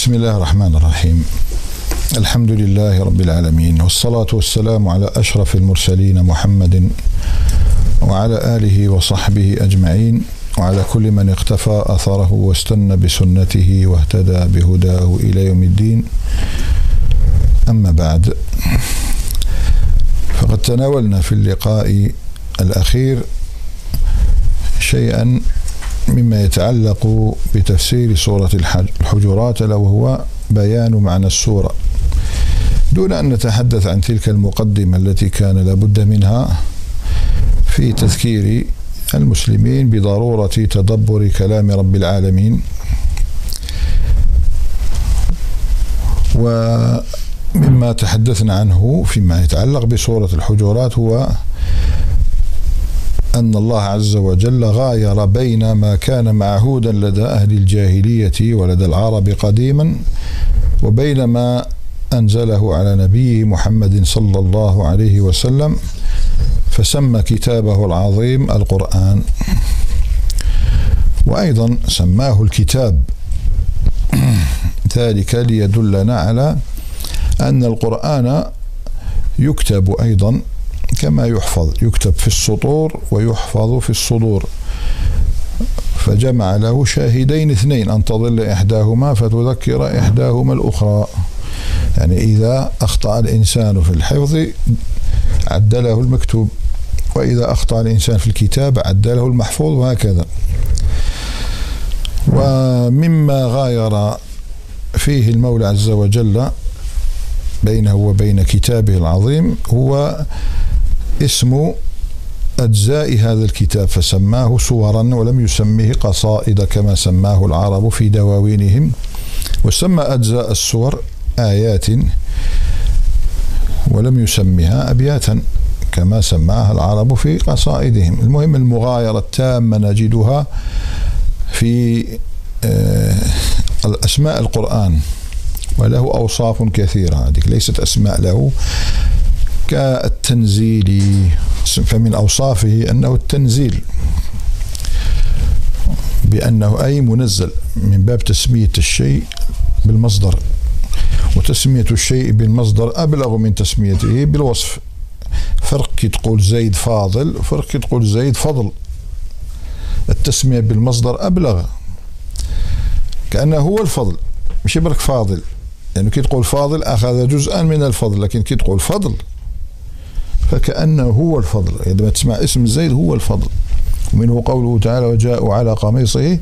بسم الله الرحمن الرحيم الحمد لله رب العالمين والصلاة والسلام على أشرف المرسلين محمد وعلى آله وصحبه أجمعين وعلى كل من اقتفى أثره واستنى بسنته واهتدى بهداه إلى يوم الدين أما بعد فقد تناولنا في اللقاء الأخير شيئا مما يتعلق بتفسير سورة الحجرات ألا وهو بيان معنى السورة. دون أن نتحدث عن تلك المقدمة التي كان لابد منها في تذكير المسلمين بضرورة تدبر كلام رب العالمين. ومما تحدثنا عنه فيما يتعلق بسورة الحجرات هو أن الله عز وجل غاير بين ما كان معهودا لدى أهل الجاهلية ولدى العرب قديما وبين ما أنزله على نبيه محمد صلى الله عليه وسلم فسمى كتابه العظيم القرآن. وأيضا سماه الكتاب. ذلك ليدلنا على أن القرآن يكتب أيضا كما يحفظ يكتب في السطور ويحفظ في الصدور. فجمع له شاهدين اثنين أن تضل إحداهما فتذكر إحداهما الأخرى. يعني إذا أخطأ الإنسان في الحفظ عدله المكتوب. وإذا أخطأ الإنسان في الكتاب عدله المحفوظ وهكذا. ومما غاير فيه المولى عز وجل بينه وبين كتابه العظيم هو اسم أجزاء هذا الكتاب فسماه سورا ولم يسميه قصائد كما سماه العرب في دواوينهم. وسمى أجزاء السور آيات ولم يسمها أبياتا كما سماها العرب في قصائدهم. المهم المغايرة التامة نجدها في الأسماء القرآن وله أوصاف كثيرة. هذه ليست أسماء له. كالتنزيل فمن أوصافه أنه التنزيل بأنه أي منزل من باب تسمية الشيء بالمصدر وتسمية الشيء بالمصدر أبلغ من تسميته بالوصف. فرق كي تقول زيد فاضل فرق كي تقول زيد فضل. التسمية بالمصدر أبلغ كأنه هو الفضل مش برك فاضل. يعني كي تقول فاضل أخذ جزءا من الفضل لكن كي تقول فضل فكأنه هو الفضل. عندما تسمع اسم زيد هو الفضل. ومنه قوله تعالى وجاءوا على قميصه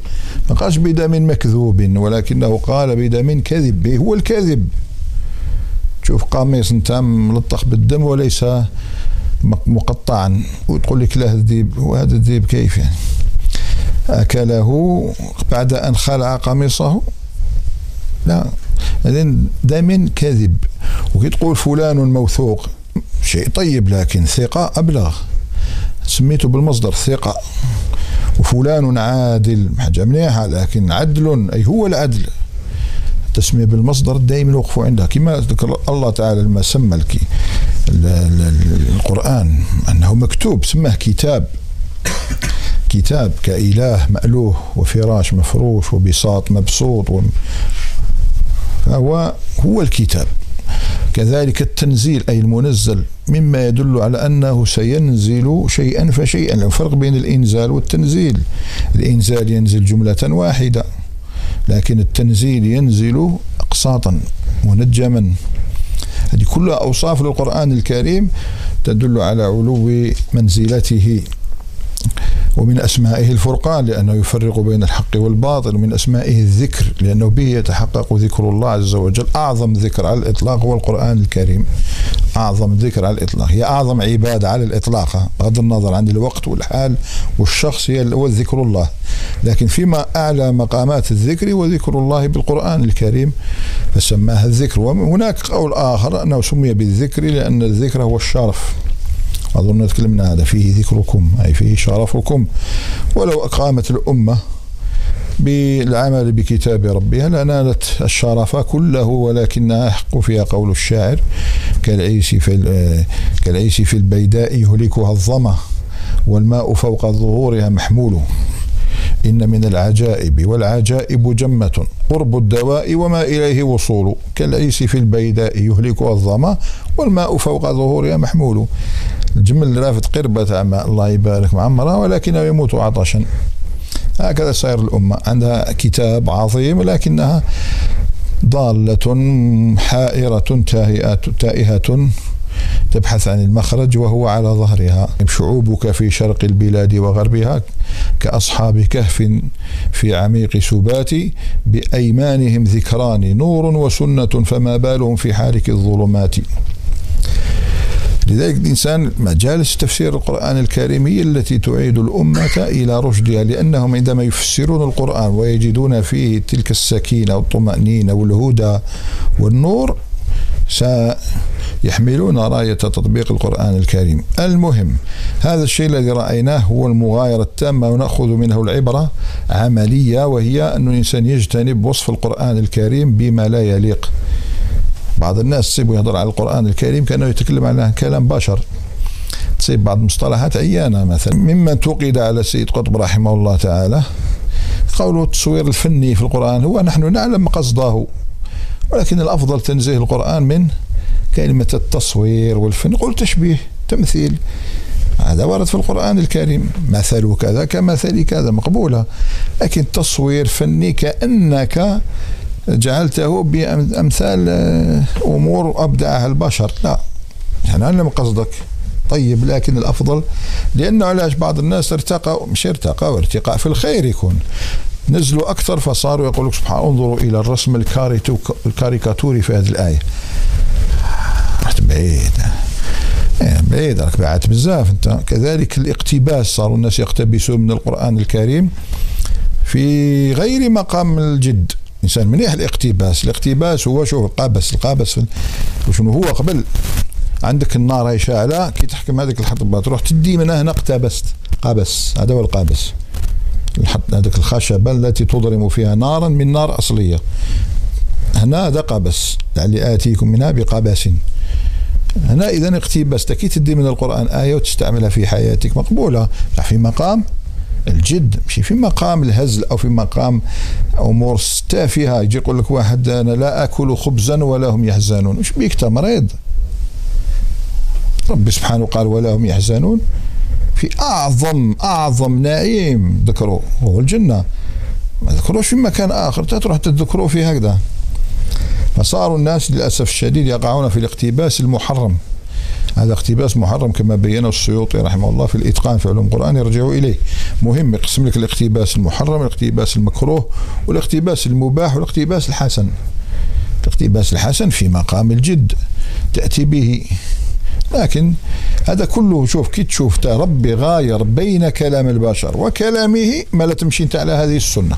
ما قالش بدم مكذوب ولكنه قال بدم كذب هو الكذب. تشوف قميص انت ملطخ بالدم وليس مقطعا. وتقول لك لا الذيب وهذا الذيب كيف يعني؟ أكله بعد أن خلع قميصه؟ لا. دم كذب. وكي تقول فلان موثوق شيء طيب لكن ثقة أبلغ. سميته بالمصدر ثقة. وفلان عادل حاجة مليحة لكن عدل أي هو العدل. التسمية بالمصدر دائما وقفوا عندها. كما ذكر الله تعالى لما سمى الكي القرآن أنه مكتوب سماه كتاب. كتاب كإله مألوه وفراش مفروش وبساط مبسوط فهو هو الكتاب. كذلك التنزيل أي المنزل مما يدل على أنه سينزل شيئا فشيئا. الفرق بين الإنزال والتنزيل الإنزال ينزل جملة واحدة لكن التنزيل ينزل أقساطا منجما. هذه كلها أوصاف للقرآن الكريم تدل على علو منزلته. ومن أسمائه الفرقان لأنه يفرق بين الحق والباطل ومن أسمائه الذكر لأنه به يتحقق ذكر الله عز وجل أعظم ذكر على الإطلاق هو القرآن الكريم. أعظم ذكر على الإطلاق هي أعظم عبادة على الإطلاق بغض النظر عن الوقت والحال والشخص هو ذكر الله. لكن فيما أعلى مقامات الذكر هو ذكر الله بالقرآن الكريم فسماها الذكر. وهناك قول آخر أنه سمي بالذكر لأن الذكر هو الشرف. أظن تكلمنا هذا. فيه ذكركم أي فيه شرفكم. ولو أقامت الأمة بالعمل بكتاب ربها لنالت الشرف كله ولكنها يحق فيها قول الشاعر كالعيس في كالعيس في البيداء يهلكها الظمأ والماء فوق ظهورها محمول. إن من العجائب والعجائب جمة قرب الدواء وما إليه وصول. كالعيس في البيداء يهلكها الظمأ والماء فوق ظهورها محمول. الجمل رافت قربة ماء الله يبارك معمرة ولكنه يموت عطشا. هكذا سير الأمة. عندها كتاب عظيم لكنها ضالة حائرة تائهة, تائهة تبحث عن المخرج وهو على ظهرها. شعوبك في شرق البلاد وغربها كأصحاب كهف في عميق سبات بأيمانهم ذكران نور وسنة فما بالهم في حالك الظلمات. لذلك الإنسان مجالس تفسير القرآن الكريم هي التي تعيد الأمة إلى رشدها لأنهم عندما يفسرون القرآن ويجدون فيه تلك السكينة والطمأنينة والهدى والنور سيحملون راية تطبيق القرآن الكريم. المهم هذا الشيء الذي رأيناه هو المغايرة التامة ونأخذ منه العبرة عملية وهي أن الإنسان يجتنب وصف القرآن الكريم بما لا يليق بعض الناس تصيبوا يهضر على القرآن الكريم كأنه يتكلم على كلام بشر. تصيب بعض المصطلحات عيانة مثلا. ممن توقد على السيد قطب رحمه الله تعالى قوله التصوير الفني في القرآن هو نحن نعلم قصده ولكن الأفضل تنزيه القرآن من كلمة التصوير والفن. قل تشبيه تمثيل. هذا ورد في القرآن الكريم. مثل كذا كمثل كذا مقبولة. لكن تصوير فني كأنك جعلته بأمثال آه، أمور أبدعها البشر. لا يعني علم قصدك. طيب لكن الأفضل لأنه علاش بعض الناس ارتقى مش ارتقى وارتقاء في الخير يكون. نزلوا أكثر فصاروا يقول لك سبحان انظروا إلى الرسم الكاريكاتوري في هذه الآية. رحت بعيد. إيه، بعيد راك بعدت بزاف أنت. كذلك الاقتباس صاروا الناس يقتبسون من القرآن الكريم في غير مقام الجد. الإنسان منيح الاقتباس. الاقتباس هو شوف القابس القابس شنو هو قبل عندك النار هي شاعلة كي تحكم هذيك الحطبة تروح تدي من هنا اقتبست. قابس هذا هو القابس. هذيك الخشبة التي تضرم فيها نارا من نار أصلية. هنا هذا قابس. لعلي آتيكم منها بقابس. هنا اذا اقتبست. كي تدي من القرآن آية وتستعملها في حياتك مقبولة. في مقام الجد. ماشي. في مقام الهزل أو في مقام أمور تافهه يجي يقول لك واحد أنا لا آكل خبزا ولا هم يحزنون. وش بيك مريض؟ ربي سبحانه قال ولا هم يحزنون. في أعظم أعظم نعيم ذكروه هو الجنة. ما ذكروش في مكان آخر. تروح تذكروه في هكذا. فصاروا الناس للأسف الشديد يقعون في الاقتباس المحرم. هذا اقتباس محرم كما بينه السيوطي رحمه الله في الإتقان في علوم القرآن يرجعوا إليه. مهم يقسم لك الاقتباس المحرم الاقتباس المكروه والاقتباس المباح والاقتباس الحسن. الاقتباس الحسن في مقام الجد تأتي به. لكن هذا كله شوف كي تشوف ربي غاير بين كلام البشر وكلامه ما لا تمشي أنت على هذه السنة.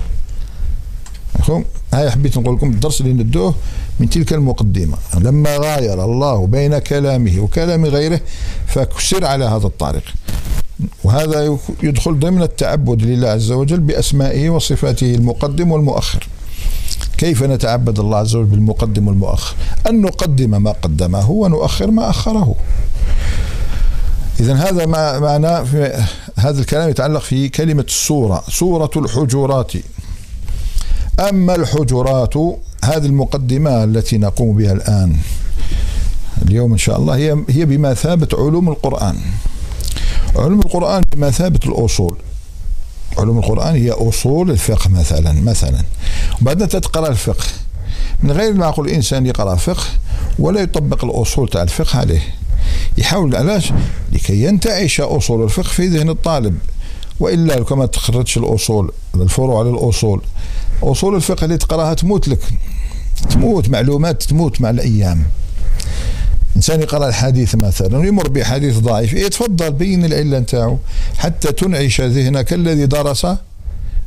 هاي حبيت نقول لكم الدرس اللي ندوه من تلك المقدمة. لما غاير الله بين كلامه وكلام غيره فسر على هذا الطريق وهذا يدخل ضمن التعبد لله عز وجل بأسمائه وصفاته المقدم والمؤخر. كيف نتعبد الله عز وجل بالمقدم والمؤخر؟ أن نقدم ما قدمه ونؤخر ما أخره. إذا هذا ما معناه في هذا الكلام يتعلق في كلمة السورة سورة الحجرات. أما الحجرات هذه المقدمة التي نقوم بها الآن. اليوم إن شاء الله هي هي بمثابة علوم القرآن. علوم القرآن بمثابة الأصول. علوم القرآن هي أصول الفقه مثلا مثلا. وبعدين تقرأ الفقه. من غير المعقول الإنسان يقرأ فقه ولا يطبق الأصول تاع الفقه عليه. يحاول علاش؟ لكي ينتعش أصول الفقه في ذهن الطالب. وإلا لو ما تخرجش الأصول الفروع على الاصول أصول الفقه اللي تقراها تموت لك. تموت معلومات تموت مع الأيام. إنسان يقرأ الحديث مثلا ويمر بحديث ضعيف إيه تفضل بين العلة نتاعو حتى تنعش ذهنك الذي درس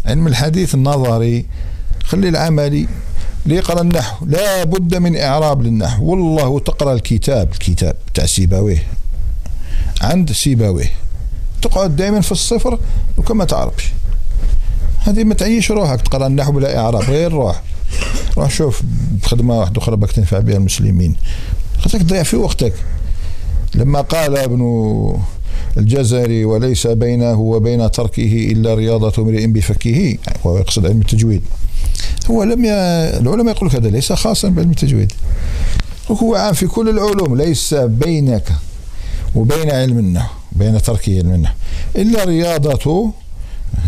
علم الحديث النظري. خلي العملي اللي يقرا النحو لا بد من إعراب للنحو. والله تقرأ الكتاب الكتاب تاع سيباويه. عند سيباويه. تقعد دائما في الصفر وكما تعرفش. هذه ما تعيش روحك تقرأ النحو بلا إعراب غير روح روح شوف خدمة واحدة أخرى بك تنفع بها المسلمين. خاطرك تضيع في وقتك. لما قال ابن الجزري وليس بينه وبين تركه إلا رياضة امرئ بفكه. وهو يقصد علم التجويد. هو لم ي... العلماء يقول هذا ليس خاصا بعلم التجويد. هو عام في كل العلوم ليس بينك وبين علم النحو بين ترك علم النحو إلا رياضة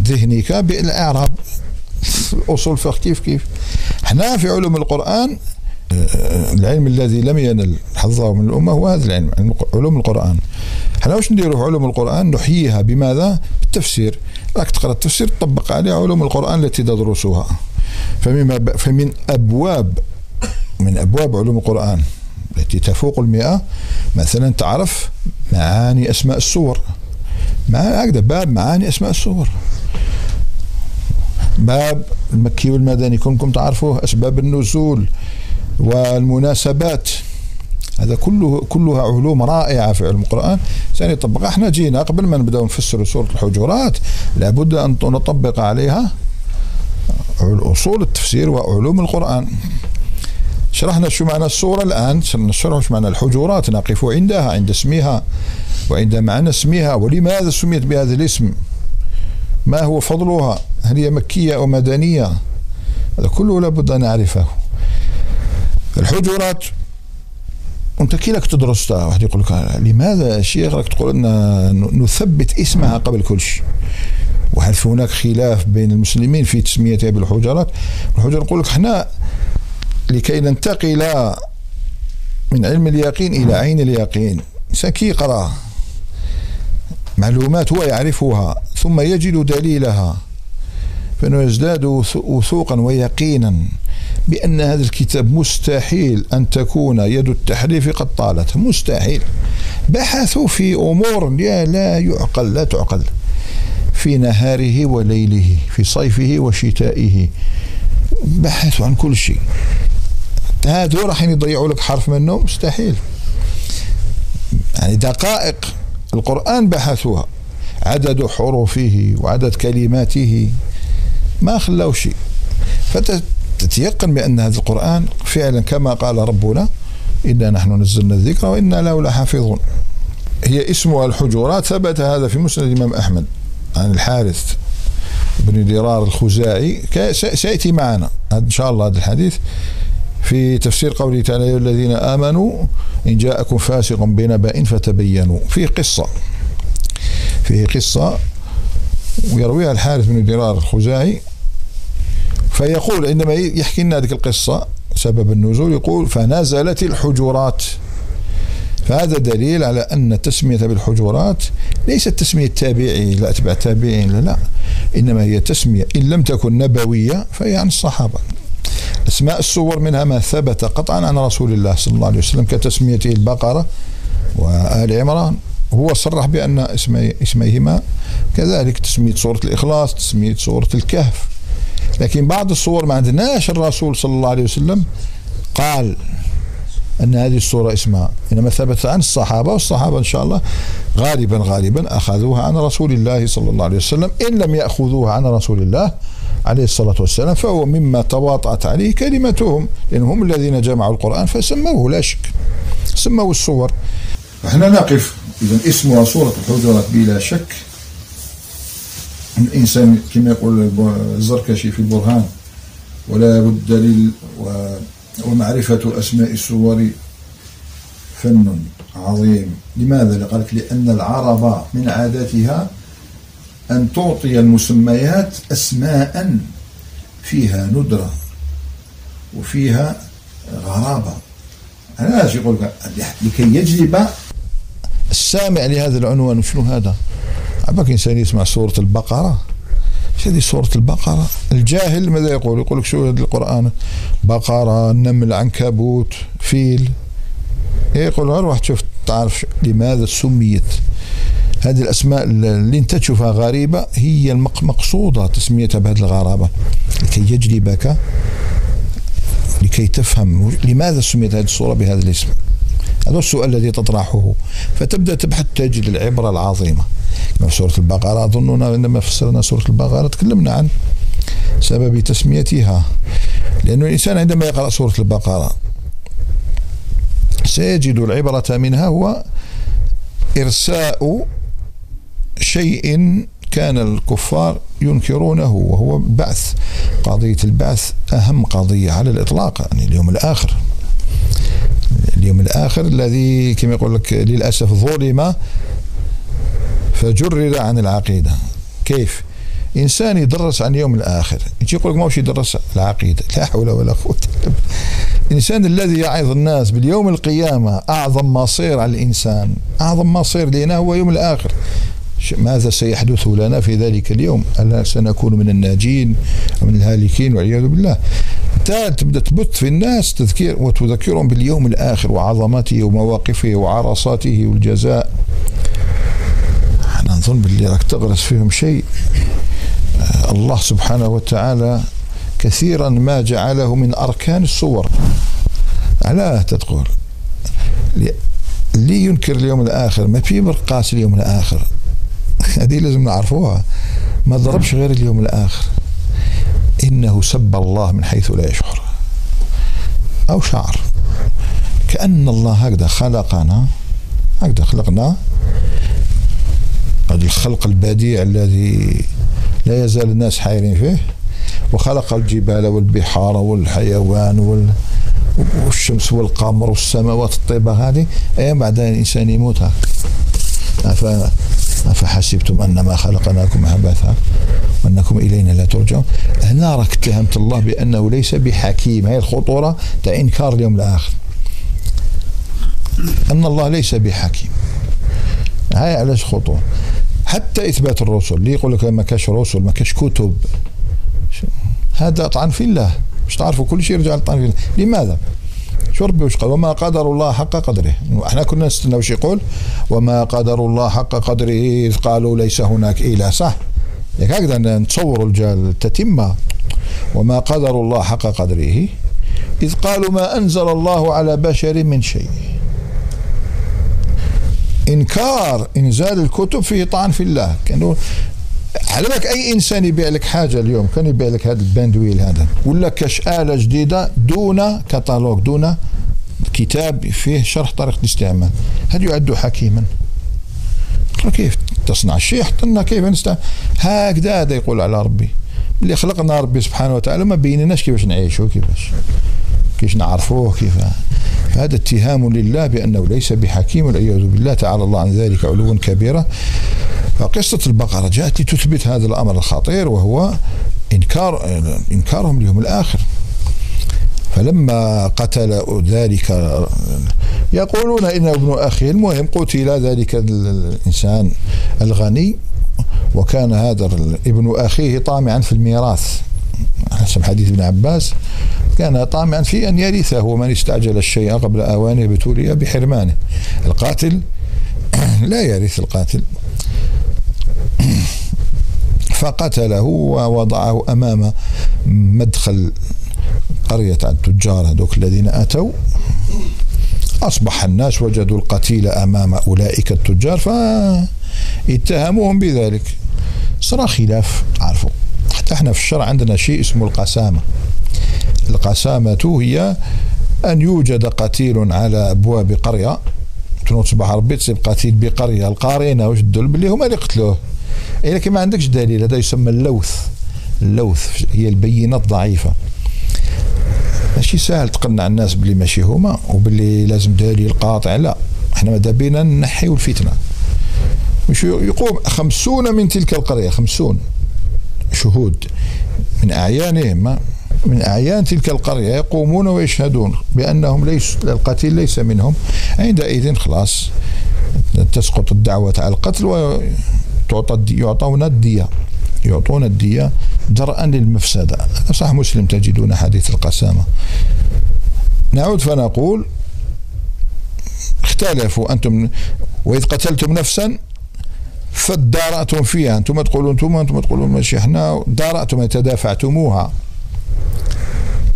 ذهنك بالإعراب. الأصول الفقه كيف؟ كيف إحنا في علوم القرآن العلم الذي لم ينل حظه من الأمة هو هذا العلم علوم القرآن. إحنا واش نديروا علوم القرآن؟ نحييها بماذا؟ بالتفسير. راك تقرأ التفسير تطبق عليه علوم القرآن التي تدرسها فمن فمن أبواب من أبواب علوم القرآن التي تفوق المئة مثلا تعرف معاني أسماء السور. هكذا؟ باب معاني أسماء السور. باب المكي والمدني كلكم تعرفوه أسباب النزول والمناسبات. هذا كله كلها علوم رائعة في علم القرآن. سنطبق إحنا جينا قبل ما نبداو نفسروا سورة الحجرات لابد أن نطبق عليها أصول التفسير وعلوم القرآن. شرحنا شو معنى الصورة الآن سنشرح شو معنى الحجرات نقف عندها عند اسمها وعند معنى اسمها ولماذا سميت بهذا الاسم؟ ما هو فضلها؟ هل هي مكية أو مدنية؟ هذا كله لابد أن نعرفه. الحجرات أنت كي لك تدرسها واحد يقول لك لماذا شيخ راك تقول ان نثبت اسمها قبل كل شيء؟ وهل هناك خلاف بين المسلمين في تسميتها بالحجرات الحجر يقول لك إحنا لكي ننتقل من علم اليقين إلى عين اليقين. سكي قرأ معلومات هو يعرفها ثم يجد دليلها. فإنه يزداد وثوقا ويقينا بأن هذا الكتاب مستحيل أن تكون يد التحريف قد طالت. مستحيل. بحثوا في أمور لا, لا يعقل لا تعقل. في نهاره وليله في صيفه وشتائه. بحثوا عن كل شيء. هادو راح يضيعوا لك حرف منه؟ مستحيل. يعني دقائق. القرآن بحثوها. عدد حروفه وعدد كلماته ما خلاو شيء. فتتيقن بأن هذا القرآن فعلا كما قال ربنا إنا نحن نزلنا الذكر وإنا له لحافظون. هي اسمها الحجرات ثبت هذا في مسند الإمام أحمد عن الحارث بن درار الخزاعي. سيأتي معنا إن شاء الله هذا الحديث. في تفسير قوله تعالى يا الذين آمنوا إن جاءكم فاسق بنبأ فتبينوا. في قصة فيه قصة ويرويها الحارث بن درار الخزاعي فيقول عندما يحكي لنا هذه القصة سبب النزول يقول فنزلت الحجرات. فهذا دليل على أن التسمية بالحجرات ليست تسمية تابعي لا أتباع التابعين لا, لا إنما هي تسمية إن لم تكن نبوية فهي عن الصحابة. أسماء السور منها ما ثبت قطعا عن رسول الله صلى الله عليه وسلم كتسميته البقرة وآل عمران. هو صرح بأن اسمي اسميهما كذلك تسمية سورة الإخلاص تسمية سورة الكهف. لكن بعض الصور ما عندناش الرسول صلى الله عليه وسلم قال أن هذه الصورة اسمها إنما ثبت عن الصحابة والصحابة إن شاء الله غالبا غالبا أخذوها عن رسول الله صلى الله عليه وسلم إن لم يأخذوها عن رسول الله عليه الصلاة والسلام فهو مما تواطأت عليه كلمتهم لأنهم هم الذين جمعوا القرآن فسموه لا شك. سموا الصور. إحنا نقف. إذا اسمها صورة الحجرات بلا شك. الإنسان كما يقول الزركشي في البرهان ولا بد لل ومعرفة أسماء السور فن عظيم. لماذا؟ لقالك لأن العرب من عاداتها أن تعطي المسميات أسماء فيها ندرة وفيها غرابة أنا يقول لكي يجلب السامع لهذا العنوان شنو هذا؟ عباك إنسان يسمع سورة البقرة هذه سورة البقرة؟ الجاهل ماذا يقول؟ يقول لك شو هذا القرآن؟ بقرة، نمل، عنكبوت، فيل. يقول روح تشوف تعرف لماذا سميت هذه الأسماء اللي أنت تشوفها غريبة هي المقصودة تسميتها بهذه الغرابة. لكي يجلبك لكي تفهم لماذا سميت هذه السورة بهذا الاسم. هذا السؤال الذي تطرحه. فتبدأ تبحث تجد العبرة العظيمة. في سورة البقرة أظننا عندما فسرنا سورة البقرة تكلمنا عن سبب تسميتها. لأن الإنسان عندما يقرأ سورة البقرة سيجد العبرة منها هو إرساء شيء كان الكفار ينكرونه وهو البعث قضية البعث أهم قضية على الإطلاق يعني اليوم الآخر. اليوم الآخر الذي كما يقول لك للأسف ظلم فجرد عن العقيدة. كيف؟ إنسان يدرس عن اليوم الآخر. يجي يقول لك ماهوش يدرس؟ العقيدة. لا حول ولا قوة الإنسان الذي يعظ الناس باليوم القيامة أعظم مصير على الإنسان أعظم مصير لنا هو يوم الآخر. ماذا سيحدث لنا في ذلك اليوم؟ هل سنكون من الناجين أو من الهالكين والعياذ بالله؟ تبدأ تبث في الناس تذكير وتذكرهم باليوم الآخر وعظمته ومواقفه وعرصاته والجزاء. أنا نظن باللي راك تغرس فيهم شيء. آه، الله سبحانه وتعالى كثيرا ما جعله من أركان الصور. علاه تقول اللي ينكر اليوم الآخر؟ ما في مرقاس اليوم الآخر. هذه لازم نعرفوها. ما ضربش غير اليوم الآخر. إنه سب الله من حيث لا يشعر. أو شعر. كأن الله هكذا خلقنا. هكذا خلقنا. هذا الخلق البديع الذي لا يزال الناس حائرين فيه. وخلق الجبال والبحار والحيوان وال والشمس والقمر والسماوات الطيبة هذه. أيام بعد الإنسان يموت. هكذا أفحسبتم أنما خلقناكم عبثا وأنكم إلينا لا ترجعون. هنا راك اتهمت الله بأنه ليس بحكيم. هي الخطورة تاع إنكار اليوم الآخر. أن الله ليس بحكيم. هاي علاش خطوة حتى إثبات الرسل. اللي يقول لك ما كاش رسل؟ ما كاش كتب. هذا طعن في الله. مش تعرفوا كل شيء يرجع لطعن في الله. لماذا؟ وش قال وما قدر الله حق قدره. إحنا كنا نستنى وش يقول وما قدر الله حق قدره إذ قالوا ليس هناك إله. صح. هكذا نتصور التتمة وما قدر الله حق قدره إذ قالوا ما أنزل الله على بشر من شيء. إنكار إنزال الكتب فيه طعن في الله. كانوا على بالك أي إنسان يبيع لك حاجة اليوم؟ كان يبيع لك هذا الباندويل هذا. ولا كاش اله جديدة دون كتالوج دون كتاب فيه شرح طريقة الاستعمال. هل يعد حكيما؟ كيف تصنع الشيء حط لنا كيف نستعمل هكذا هذا يقول على ربي. اللي خلقنا ربي سبحانه وتعالى ما بينناش كيفاش نعيشوا كيفاش؟ كيفاش نعرفوه كيف؟ هذا اتهام لله بأنه ليس بحكيم والعياذ بالله. تعالى الله عن ذلك علوا كبيرا فقصة البقرة جاءت لتثبت هذا الأمر الخطير وهو إنكار إنكارهم اليوم الآخر. فلما قتل ذلك يقولون إنه ابن أخيه المهم قتل ذلك الإنسان الغني وكان هذا ابن أخيه طامعا في الميراث. حسب حديث ابن عباس كان طامعا في أن يرثه ومن استعجل الشيء قبل أوانه ابتلي بحرمانه. القاتل لا يرث القاتل. فقتله ووضعه أمام مدخل قرية التجار هذوك الذين أتوا. أصبح الناس وجدوا القتيل أمام أولئك التجار فاتهموهم بذلك. صار خلاف عرفوا. حتى إحنا في الشرع عندنا شيء اسمه القسامة. القسامة هي أن يوجد قتيل على أبواب قرية. تنوض صباح ربي تصيب قتيل بقرية القارينة وش تدل باللي هما اللي قتلوه. إيه لكن ما عندكش دليل هذا يسمى اللوث. اللوث هي البينة الضعيفة ماشي سهل تقنع الناس باللي ماشي هما وباللي لازم دليل قاطع. لا إحنا ماذا بينا؟ نحيو الفتنة. مش يقوم خمسون من تلك القرية خمسون شهود. من اعيانهم من أعيان تلك القرية يقومون ويشهدون بأنهم ليس القتيل ليس منهم. عندئذ خلاص تسقط الدعوة على القتل تعطى يعطون الدية. يعطون الدية درءا للمفسدة. صح مسلم تجدون حديث القسامة. نعود فنقول اختلفوا أنتم. وإذ قتلتم نفسا فادارأتم فيها. أنتم تقولون أنتم أنتم تقولون ماشي إحنا دارأتم تدافعتموها.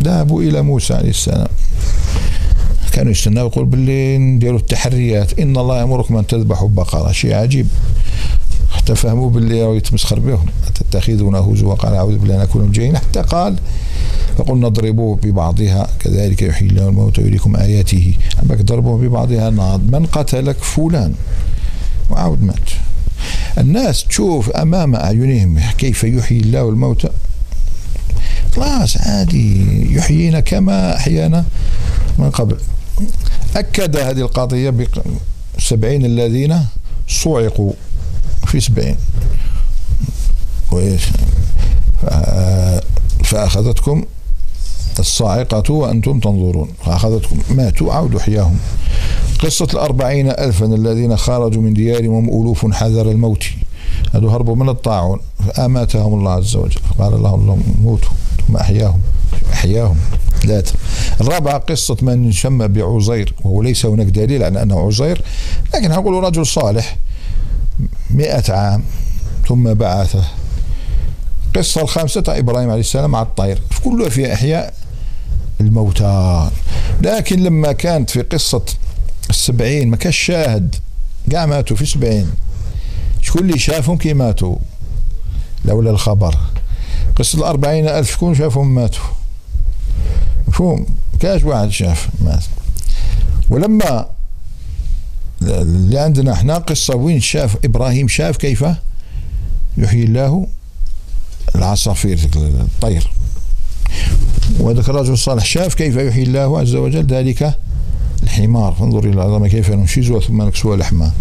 ذهبوا إلى موسى عليه السلام. كانوا يستناو يقول باللي نديروا التحريات. إن الله يأمركم أن تذبحوا بقرة. شيء عجيب. حتى فهموا باللي راه يتمسخر بهم. تتخذونه هزوا؟ قال أعوذ بالله أن أكون جاهلا حتى قال فقلنا اضربوه ببعضها. كذلك يحيي الله الموت ويريكم آياته. عمك ضربوه ببعضها. ناض من قتلك فلان؟ وعاود مات. الناس تشوف أمام أعينهم كيف يحيي الله الموتى. خلاص عادي. يحيينا كما أحيانا من قبل. أكد هذه القضية بسبعين الذين صعقوا. في سبعين. فأخذتكم الصاعقة وأنتم تنظرون. فأخذتكم ماتوا عودوا حياهم قصة الأربعين ألفا الذين خرجوا من ديارهم ألوف حذر الموت. هذو هربوا من الطاعون. فأماتهم الله عز وجل. فقال لهم موتوا. ثم أحياهم. أحياهم. ثلاثة الرابعة قصة من شم بعزير. وهو ليس هناك دليل على أنه عزير. لكن نقول رجل صالح. مئة عام ثم بعثه. قصة الخامسة إبراهيم عليه السلام على الطير. كلها في إحياء الموتى. لكن لما كانت في قصة السبعين ما كان شاهد. قاع ماتوا في سبعين. شكون اللي شافهم؟ كي ماتوا. لولا الخبر. قصة الأربعين ألف شكون شافهم ماتوا؟ مفهوم؟ كاش واحد شاف مات. ولما اللي عندنا إحنا قصة وين شاف إبراهيم شاف كيف يحيي الله العصافير الطير. وذاك الرجل الصالح شاف كيف يحيي الله عز وجل ذلك الحمار. فانظر إلى العظمه كيف ننشزها ثم نكسوها لحمها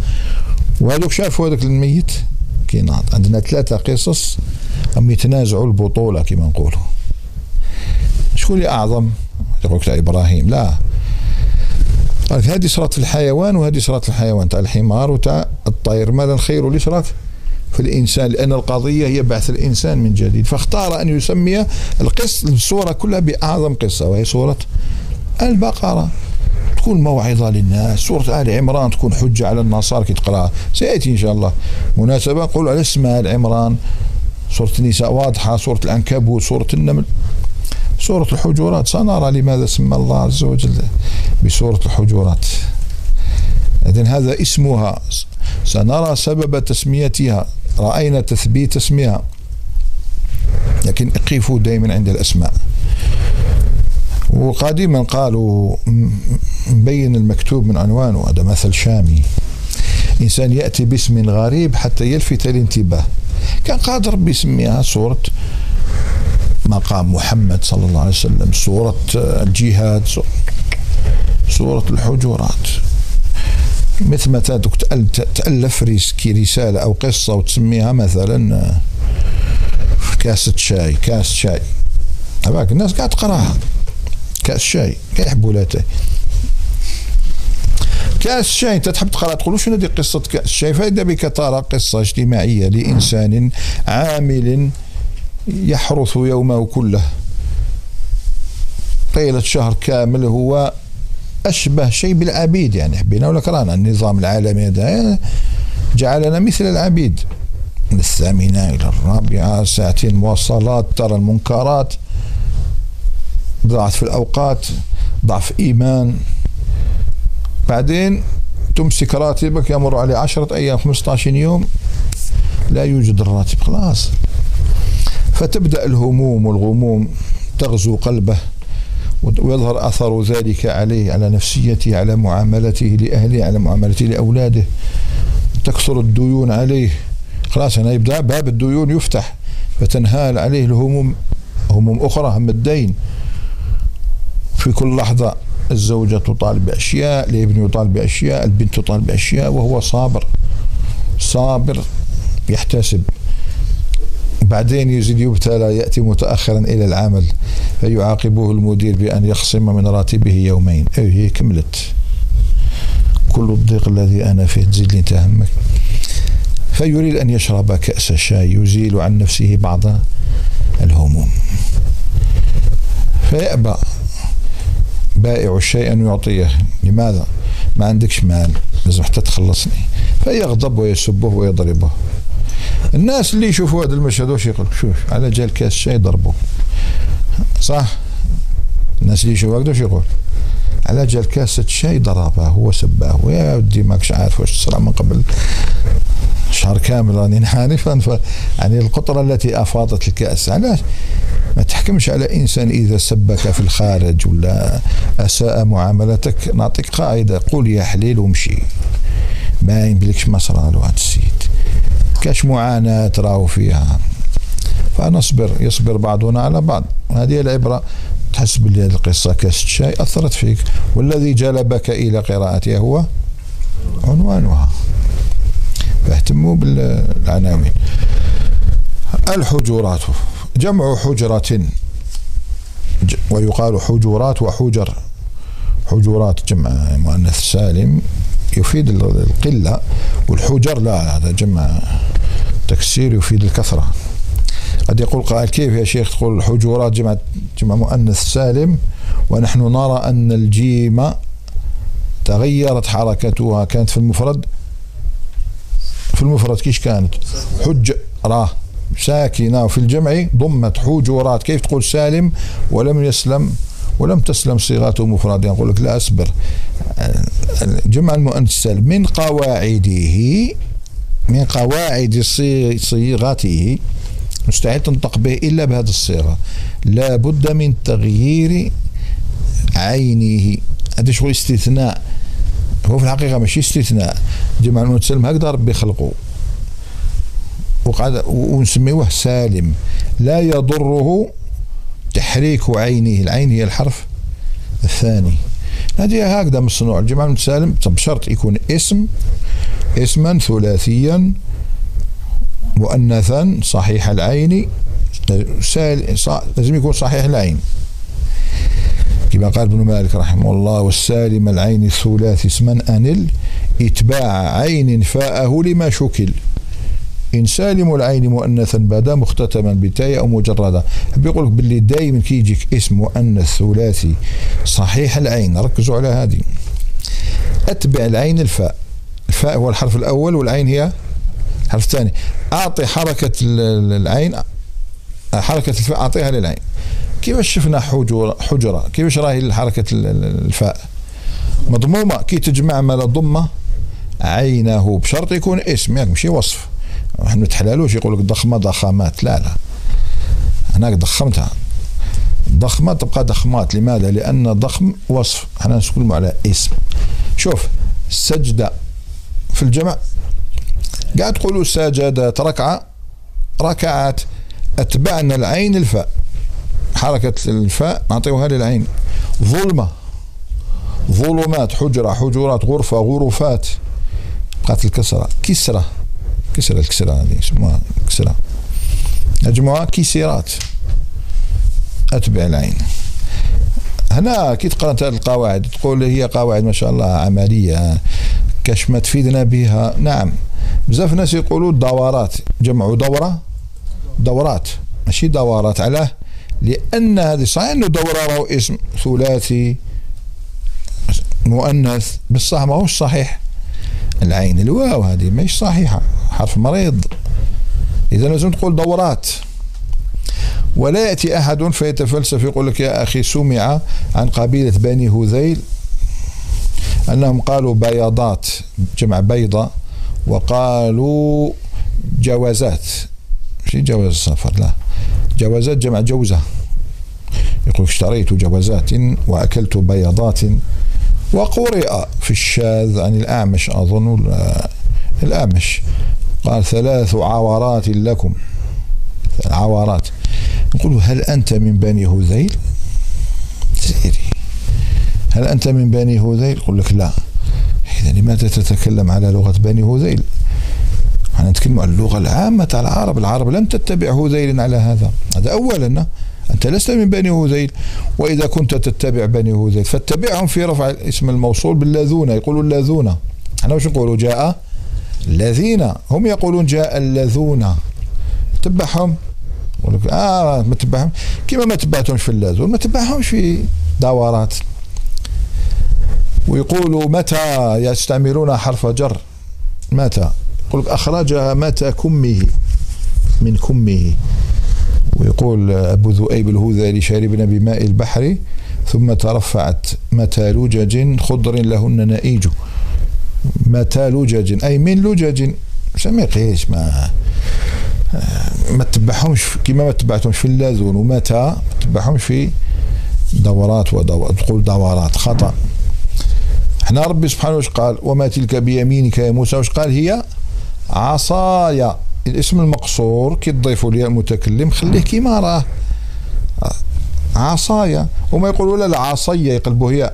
وهذوك شافوا هذاك الميت كيناض. عندنا ثلاثة قصص هم يتنازعوا البطولة كما نقولوا. شكون اللي أعظم؟ يقول لك إبراهيم. لا. قال هذه صارت في الحيوان وهذه صارت في الحيوان تاع الحمار وتاع الطير. ماذا الخير اللي صارت في الإنسان لأن القضية هي بعث الإنسان من جديد. فاختار أن يسمي القصة الصورة كلها بأعظم قصة وهي سورة البقرة. تكون موعظة للناس سورة آل عمران تكون حجة على النصارى كي تقرأها. سيأتي إن شاء الله. مناسبة نقول على اسم آل عمران. سورة النساء واضحة سورة العنكبوت سورة النمل. سورة الحجرات. سنرى لماذا سمى الله عز وجل بسورة الحجرات. إذن هذا اسمها. سنرى سبب تسميتها. رأينا تثبيت اسمها. لكن اقفوا دائما عند الأسماء. وقديما قالوا مبين المكتوب من عنوانه هذا مثل شامي. إنسان يأتي باسم غريب حتى يلفت الانتباه. كان قادر بيسميها صورة مقام محمد صلى الله عليه وسلم صورة الجهاد صورة الحجرات. مثل ما تألف رسالة أو قصة وتسميها مثلا كاسة شاي كاس شاي. هذاك الناس قاعد تقراها. كاس شاي كيحبوا لا كاس شاي أنت تحب تقرأ تقول شنو هذه قصة كاس الشاي فإذا بك ترى قصة اجتماعية لإنسان عامل يحرث يومه كله. طيلة شهر كامل هو أشبه شيء بالعبيد يعني. حبينا ولا كرهنا؟ النظام العالمي هذا جعلنا مثل العبيد. من الثامنة إلى الرابعة ساعتين مواصلات ترى المنكرات ضعف في الأوقات ضعف إيمان. بعدين تمسك راتبك يمر عليه عشرة أيام 15 يوم لا يوجد الراتب خلاص. فتبدأ الهموم والغموم تغزو قلبه ويظهر أثر ذلك عليه على نفسيته على معاملته لأهله على معاملته لأولاده. تكثر الديون عليه. خلاص هنا يبدأ باب الديون يفتح فتنهال عليه الهموم هموم أخرى هم الدين. في كل لحظة الزوجة تطالب بأشياء الابن يطالب بأشياء البنت تطالب بأشياء وهو صابر. صابر يحتسب. بعدين يزيد يبتلى يأتي متأخرا إلى العمل فيعاقبه المدير بأن يخصم من راتبه يومين. أي هي كملت. كل الضيق الذي أنا فيه تزيد لي تهمك. فيريد أن يشرب كأس شاي يزيل عن نفسه بعض الهموم. فيأبى بائع الشيء أن يعطيه. لماذا؟ ما عندكش مال لازم حتى تخلصني. فيغضب ويسبه ويضربه. الناس اللي يشوفوا هذا المشهد واش يقول؟ شوف على جال كاس شاي ضربوا صح؟ الناس اللي يشوفوا هكذا يقول؟ على جال كاسة شاي ضربه هو سباه. ويا ودي ماكش عارف واش صرا من قبل. شهر كامل راني نعرف يعني القطرة التي أفاضت الكأس. علاش؟ ما تحكمش على إنسان إذا سبك في الخارج ولا أساء معاملتك. نعطيك قاعدة. قول يا حليل ومشي ما يملكش ما صرا هذا السيد. كاش معاناة راهو فيها. فنصبر يصبر بعضنا على بعض. هذه العبرة تحس باللي هذه القصة كاس الشاي أثرت فيك. والذي جلبك إلى قراءتها هو عنوانها. فاهتموا بالعناوين. الحجرات. جمع حجرة. ويقال حجرات وحجر. حجرات جمع مؤنث سالم. يفيد القلة والحجر لا هذا جمع تكسير يفيد الكثرة. قد يقول قائل كيف يا شيخ تقول الحجرات جمع جمع مؤنث سالم ونحن نرى أن الجيم تغيرت حركتها كانت في المفرد؟ في المفرد كيش كانت؟ حج راه ساكنة وفي الجمع ضمت حجرات كيف تقول سالم ولم يسلم ولم تسلم صيغته مفردا يقول لك لا أصبر. جمع المؤنث من قواعده من قواعد صيغته مستحيل تنطق به إلا بهذه الصيغة. لا بد من تغيير عينه. هذا شغل استثناء. هو في الحقيقة ماشي استثناء. جمع المؤنث السالم هكذا ربي خلقه وقعد ونسميوه سالم. لا يضره تحريك عينه العين هي الحرف الثاني. هذه هكذا مصنوع. الجمع المتسالم بشرط يكون اسم اسما ثلاثيا مؤنثا صحيح العين. لازم يكون صحيح العين. كما قال ابن مالك رحمه الله والسالم العين الثلاثي اسما أنل. إتباع عين فاءه لما شكل. إن سالم العين مؤنثا بدا مختتما بتاء أو مجردة. بيقول لك باللي دائما كيجيك اسم مؤنث ثلاثي صحيح العين. ركزوا على هذه. أتبع العين الفاء. الفاء هو الحرف الأول والعين هي الحرف الثاني. أعطي حركة العين. حركة الفاء أعطيها للعين. كيفاش شفنا حجرة؟ حجرة كيفاش راهي حركة الفاء؟ مضمومة. كي تجمع ما ضمة عينه. بشرط يكون اسم. يعني ماشي وصف. إحنا تحلالوش يقول لك ضخمة ضخامات؟ لا لا. هناك ضخمتها. ضخمة تبقى ضخمات. لماذا؟ لأن ضخم وصف. إحنا نتكلم على اسم. شوف سجدة في الجمع. قاعد تقولوا سجدت ركعة. ركعات. أتبعنا العين الفاء. حركة الفاء نعطيوها للعين. ظلمة. ظلمات حجرة. حجرات غرفة غرفات. بقات الكسرة. كسرة. كسرة الكسرة هذه يسموها كسرة. مجموعة كسرات أتبع العين. هنا كي تقرأ هذه القواعد؟ تقول هي قواعد ما شاء الله عملية. كاش ما تفيدنا بها. نعم. بزاف ناس يقولوا دورات. جمعوا دورة. دورات. ماشي دورات علاه لأن هذه صحيح أنه دورة راهو اسم ثلاثي مؤنث. بصح ماهوش صحيح. العين الواو هذه مش صحيحة. حرف مريض. إذا لازم تقول دورات. ولا يأتي أحد فيتفلسف يقول لك يا أخي سمع عن قبيلة بني هذيل أنهم قالوا بياضات جمع بيضة وقالوا جوازات. مش جواز السفر لا. جوازات جمع جوزة. يقول اشتريت جوازات وأكلت بياضات وقرئ في الشاذ عن الأعمش أظن الأعمش قال ثلاث عورات لكم. عورات. نقول هل أنت من بني هذيل؟ سيري هل أنت من بني هذيل؟ يقول لك لا. إذا لماذا تتكلم على لغة بني هذيل؟ إحنا نتكلم عن اللغة العامة على العرب. العرب لم تتبع هذيل على هذا. هذا أولا. أنت لست من بني هذيل وإذا كنت تتبع بني هذيل فاتبعهم في رفع اسم الموصول باللاذون يقولوا اللاذون إحنا وش نقولوا جاء الذين. هم يقولون جاء الذون تبعهم لك آه ما تبعهم كما ما تبعتهمش في اللاذون ما تبعهمش في دورات ويقولوا متى يستعملون حرف جر؟ متى؟ يقول لك أخرجها متى كمه؟ من كمه. ويقول أبو ذؤيب الهذلي شاربنا بماء البحر ثم ترفعت متى لجج خضر لهن نائج متى لجج أي من لجج. ما يقيش ما ما تتبعهمش كما ما تبعتهمش في اللازون. ومتى ما تتبعهمش في دورات ودورات تقول دورات خطأ. إحنا ربي سبحانه وش قال؟ وما تلك بيمينك يا موسى وش قال؟ هي عصايا. الاسم المقصور كي تضيفوا لي المتكلم خليه كيما راه. عصايا وما يقولوا لا العصية يقلبوا هي.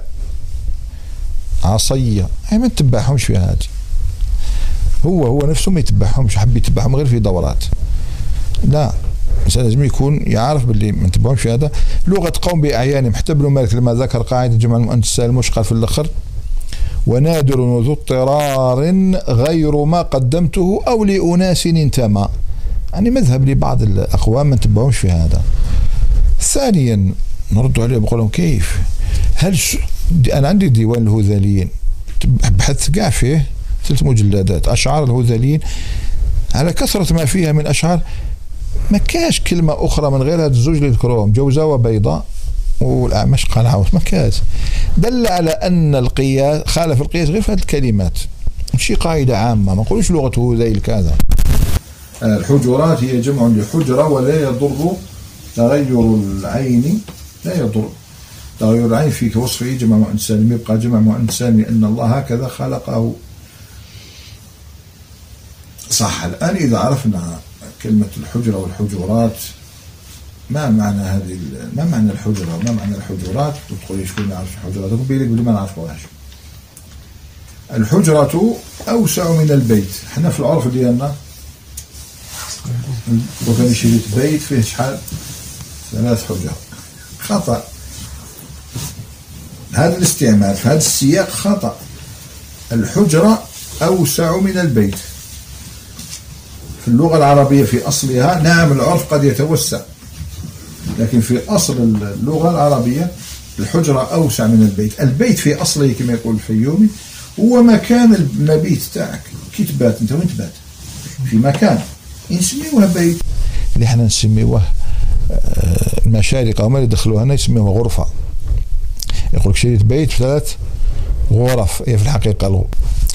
عصية. أي ما نتبعهمش في هذه هو هو نفسه ما يتبعهمش حب يتبعهم غير في دورات. لا الإنسان لازم يكون يعرف باللي ما نتبعهمش في هذا. لغة قوم بأعيانهم حتى ابن مالك لما ذكر قاعدة جمع المؤنث السالم وش قال في الأخر ونادر وذو اضطرار غير ما قدمته أو لأناس انتمى. يعني مذهب لبعض الأقوام ما نتبعهمش في هذا. ثانيا نرد عليه بقول لهم كيف؟ هل ش... أنا عندي ديوان الهذليين. بحثت كاع فيه ثلاث مجلدات. أشعار الهذليين. على كثرة ما فيها من أشعار ما كاش كلمة أخرى من غير هاد الزوج اللي ذكروهم. جوزاء وبيضاء والأعمش قال عاوز ما كاش دل على أن القياس خالف القياس غير في هذه الكلمات. شي قاعدة عامة ما نقولوش لغته ذيل كذا الحجرات هي جمع لحجرة ولا يضر تغير العين. لا يضر. تغير العين في وصفه جمع مؤنث سالم يبقى جمع مؤنث سالم لأن الله هكذا خلقه. صح. الآن إذا عرفنا كلمة الحجرة والحجرات ما معنى هذه ما معنى الحجرة وما معنى الحجرات؟ وتقولي شكون ما يعرفش الحجرات لك بلي ما نعرفوهاش. الحجرة أوسع من البيت. إحنا في العرف ديالنا. وكان شريت بيت فيه شحال؟ ثلاث حجر. خطأ. هذا الاستعمال في هذا السياق خطأ. الحجرة أوسع من البيت. في اللغة العربية في أصلها نعم العرف قد يتوسع. لكن في أصل اللغة العربية الحجرة أوسع من البيت. البيت في أصله كما يقول الفيومي هو مكان المبيت تاعك. كي تبات أنت وين تبات؟ في مكان. نسميوه بيت. اللي إحنا نسميوه المشارقة هما اللي دخلوها هنا يسميوها غرفة. يقول لك شريت بيت ثلاث غرف. هي في الحقيقة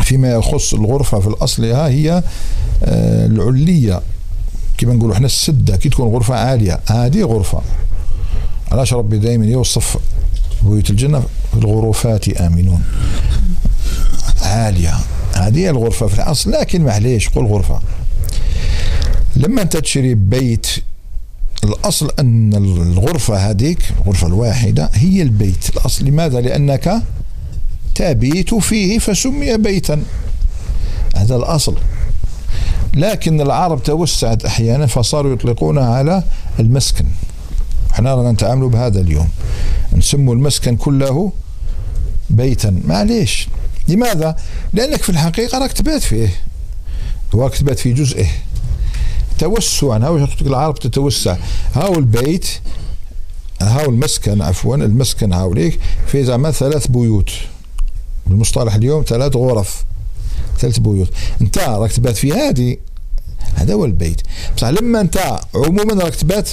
فيما يخص الغرفة في الأصلها هي آه، العلية كما نقولوا إحنا السدة كي تكون غرفة عالية هذه غرفة. علاش ربي دائما يوصف بيوت الجنة في الغرفات آمنون؟ عالية. هذه الغرفة في الأصل لكن معليش قول غرفة. لما أنت تشري بيت الأصل أن الغرفة هذيك الغرفة الواحدة هي البيت الأصل. لماذا؟ لأنك تبيت فيه فسمي بيتا. هذا الأصل. لكن العرب توسعت أحيانا فصاروا يطلقونها على المسكن. إحنا رانا نتعاملوا بهذا اليوم. نسموا المسكن كله بيتا. معليش. لماذا؟ لأنك في الحقيقة راك تبات فيه. راك تبات في جزئه. توسعا هاو العرب تتوسع. هاو البيت هاو المسكن عفوا المسكن هاوليك في زعما ثلاث بيوت. بالمصطلح اليوم ثلاث غرف. ثلاث بيوت. انت راك تبات في هذه هذا هو البيت. بصح لما انت عموما راك تبات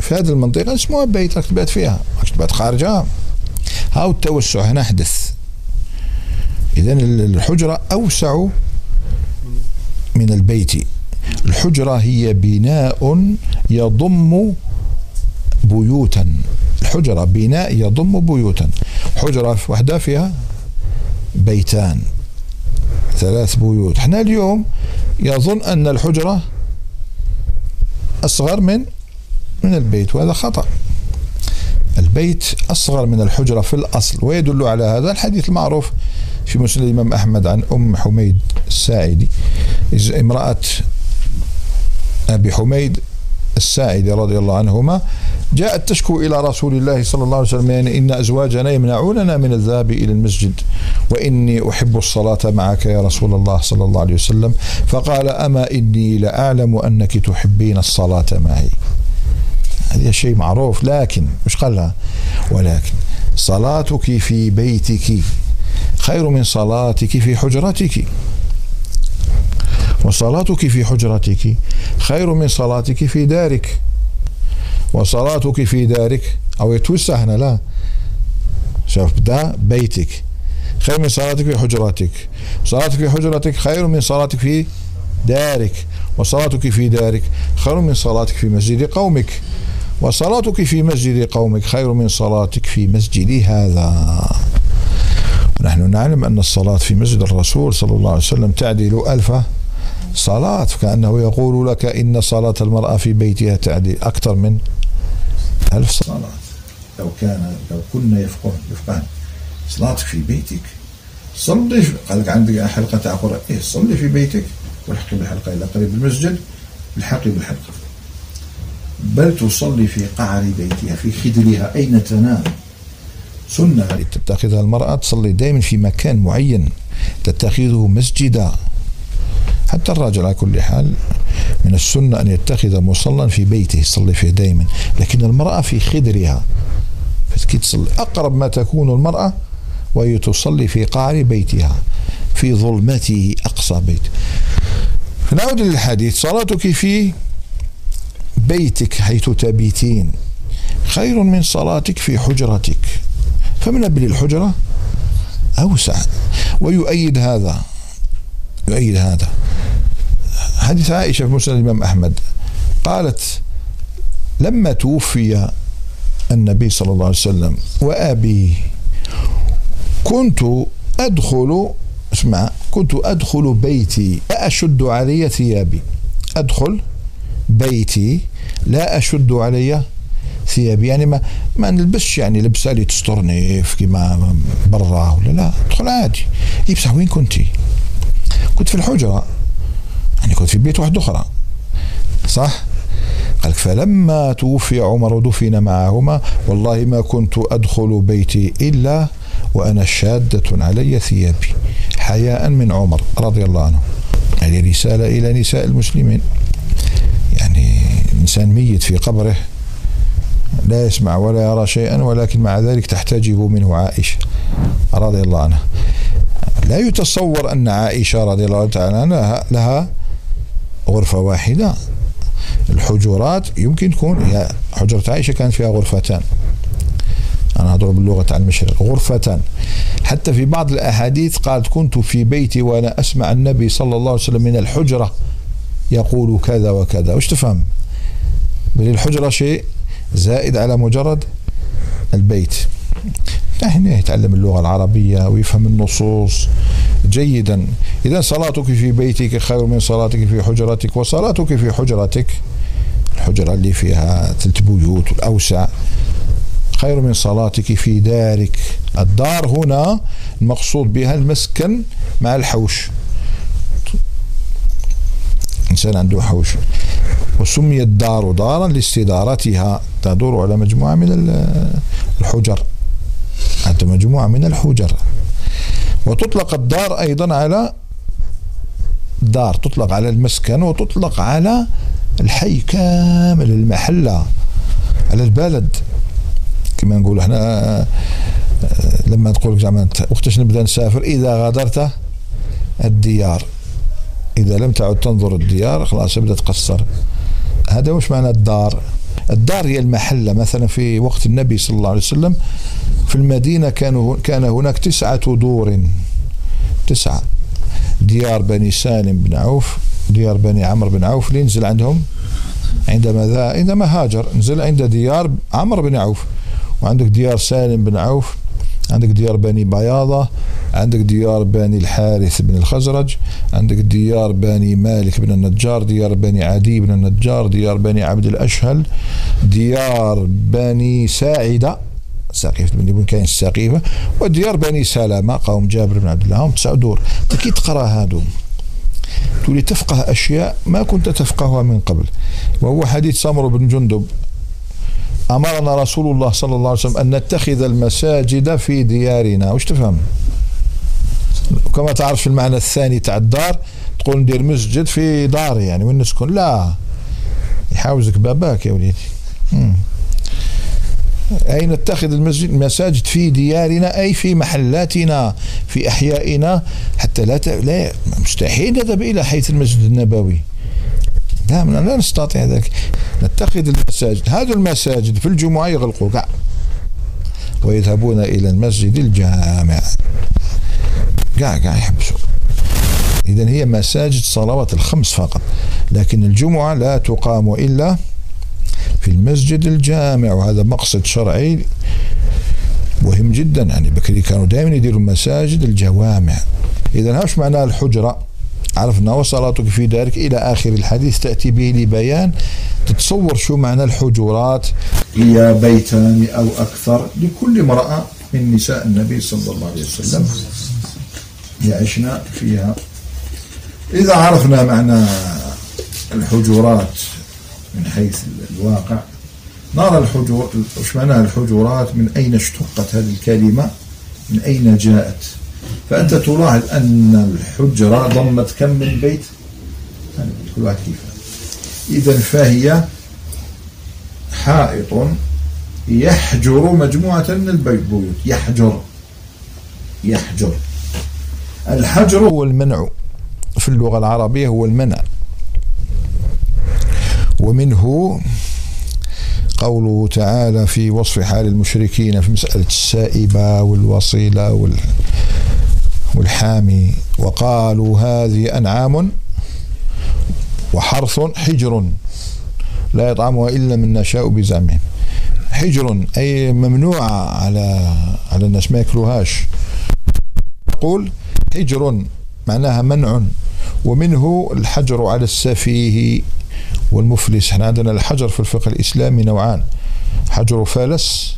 في هذه المنطقة اسمها بيت راك تبات فيها. راك تبات خارجها. هاو التوسع هنا حدث. إذا الحجرة أوسع من البيت. الحجرة هي بناء يضم بيوتا. الحجرة بناء يضم بيوتا. حجرة وحدة فيها بيتان. ثلاث بيوت. إحنا اليوم يظن أن الحجرة أصغر من من البيت وهذا خطأ. البيت أصغر من الحجرة في الأصل ويدل على هذا الحديث المعروف في مسلم الإمام أحمد عن أم حميد الساعدي. امرأة أبي حميد الساعدي رضي الله عنهما جاءت تشكو إلى رسول الله صلى الله عليه وسلم يعني إن أزواجنا يمنعوننا من الذهاب إلى المسجد وإني أحب الصلاة معك يا رسول الله صلى الله عليه وسلم. فقال أما إني لأعلم أنك تحبين الصلاة معي. هذا شيء معروف لكن مش قالها؟ ولكن صلاتك في بيتك خير من صلاتك في حجرتك. وصلاتك في حجرتك خير من صلاتك في دارك. وصلاتك في دارك. أو يتوسع هنا لا. شوف ده بيتك. خير من صلاتك في حجرتك. صلاتك في حجرتك خير من صلاتك في دارك. وصلاتك في دارك خير من صلاتك في مسجد قومك. وصلاتك في مسجد قومك خير من صلاتك في مسجد هذا. ونحن نعلم أن الصلاة في مسجد الرسول صلى الله عليه وسلم تعدل ألف صلاة كأنه يقول لك إن صلاة المرأة في بيتها تعدل أكثر من ألف صلاة. لو كان لو كنا يفقه يفقهن صلاتك في بيتك. صلي قال لك عندك حلقة تاع قرآن. إيه صلي في بيتك. والحقي بالحلقة إلى قريب المسجد. الحقي بالحلقة. بل تصلي في قعر بيتها في خدرها أين تنام؟ سنة. تتخذها المرأة تصلي دائما في مكان معين. تتخذه مسجدا. حتى الراجل على كل حال من السنة أن يتخذ مصلى في بيته يصلي فيه دائما لكن المرأة في خدرها. أقرب ما تكون المرأة وهي تصلي في قعر بيتها في ظلمته أقصى بيت. نعود للحديث. صلاتك في بيتك حيث تبيتين خير من صلاتك في حجرتك. فمن أبل الحجرة أوسع. ويؤيد هذا يؤيد هذا. حديث عائشة في مسند الإمام أحمد قالت لما توفي النبي صلى الله عليه وسلم وأبي كنت أدخل اسمع كنت أدخل بيتي لا أشد علي ثيابي. أدخل بيتي لا أشد علي ثيابي. يعني ما ما نلبسش يعني لبسة اللي تسترني كيما برا ولا لا أدخل عادي. اي بصح وين كنتي؟ كنت في الحجرة. يعني كنت في بيت واحد أخرى. صح؟ قال فلما توفي عمر ودفن معهما والله ما كنت أدخل بيتي إلا وأنا شادة علي ثيابي. حياء من عمر رضي الله عنه. هذه رسالة إلى نساء المسلمين. يعني إنسان ميت في قبره لا يسمع ولا يرى شيئا ولكن مع ذلك تحتجب منه عائشة رضي الله عنها. لا يتصور أن عائشة رضي الله تعالى عنها لها غرفة واحدة. الحجرات يمكن تكون حجرة عائشة كانت فيها غرفتان. أنا أضرب اللغة على المشرق. غرفتان. حتى في بعض الأحاديث قالت كنت في بيتي وأنا أسمع النبي صلى الله عليه وسلم من الحجرة يقول كذا وكذا. وش تفهم؟ بل الحجرة شيء زائد على مجرد البيت. هنا يتعلم اللغة العربية ويفهم النصوص جيدا. إذا صلاتك في بيتك خير من صلاتك في حجرتك وصلاتك في حجرتك الحجرة اللي فيها ثلاث بيوت الأوسع خير من صلاتك في دارك. الدار هنا المقصود بها المسكن مع الحوش. إنسان عنده حوش. وسميت الدار دارا لاستدارتها. تدور على مجموعة من الحجر. حتى مجموعة من الحجر. وتطلق الدار أيضا على دار تطلق على المسكن وتطلق على الحي كامل المحلة على البلد. كما نقول إحنا لما تقول زعما وقتاش نبدأ نسافر إذا غادرت الديار. إذا لم تعد تنظر الديار خلاص ابدأ تقصر. هذا وش معنى الدار. الدار هي المحلة. مثلا في وقت النبي صلى الله عليه وسلم في المدينة كانوا كان هناك تسعة دور. تسعة. ديار بني سالم بن عوف ديار بني عمرو بن عوف. اللي نزل عندهم؟ عندما ذا عندما هاجر. نزل عند ديار عمرو بن عوف. وعندك ديار سالم بن عوف. عندك ديار بني بياضة. عندك ديار بني الحارث بن الخزرج. عندك ديار بني مالك بن النجار. ديار بني عدي بن النجار. ديار بني عبد الأشهل. ديار بني ساعدة. سقيفة بن كاين السقيفة وديار بني سلامة قوم جابر بن عبد الله تسع دور. كي تقرأ هادو تولي تفقه أشياء ما كنت تفقهها من قبل. وهو حديث سمر بن جندب. أمرنا رسول الله صلى الله عليه وسلم أن نتخذ المساجد في ديارنا. وش تفهم؟ كما تعرف في المعنى الثاني تاع الدار تقول ندير مسجد في داري يعني وين نسكن؟ لا. يحاوزك باباك يا وليدي. أي نتخذ المسجد المساجد في ديارنا أي في محلاتنا في أحيائنا حتى لا, لا مستحيل نذهب إلى حيث المسجد النبوي. لا لا نستطيع ذلك. نتخذ المساجد. هذه المساجد في الجمعة يغلقوا كاع ويذهبون إلى المسجد الجامع. قاع قاع يحبسوا إذا هي مساجد صلوات الخمس فقط. لكن الجمعة لا تقام إلا في المسجد الجامع وهذا مقصد شرعي مهم جدا. يعني بكري كانوا دائما يديروا المساجد الجوامع. إذا هاش معنى الحجرة؟ عرفنا وصلاتك في دارك إلى آخر الحديث تأتي به لبيان تتصور شو معنى الحجرات هي بيتان أو أكثر لكل امرأة من نساء النبي صلى الله عليه وسلم يعشنا فيها. إذا عرفنا معنى الحجرات من حيث الواقع. نرى الحجور وش معناها الحجرات من أين اشتقت هذه الكلمة؟ من أين جاءت؟ فأنت تلاحظ أن الحجرة ضمت كم من بيت؟ كل واحد كيف؟ إذا فهي حائط يحجر مجموعة من البيوت. يحجر. يحجر. الحجر هو المنع. في اللغة العربية هو المنع. ومنه قوله تعالى في وصف حال المشركين في مسألة السائبة والوصيلة والحامي وقالوا هذه أنعام وحرث حجر لا يطعمها إلا من نشاء بزعمهم حجر أي ممنوعة على على الناس ما يأكلوهاش. يقول حجر معناها منع ومنه الحجر على السفيه. والمفلس. إحنا عندنا الحجر في الفقه الإسلامي نوعان. حجر فلس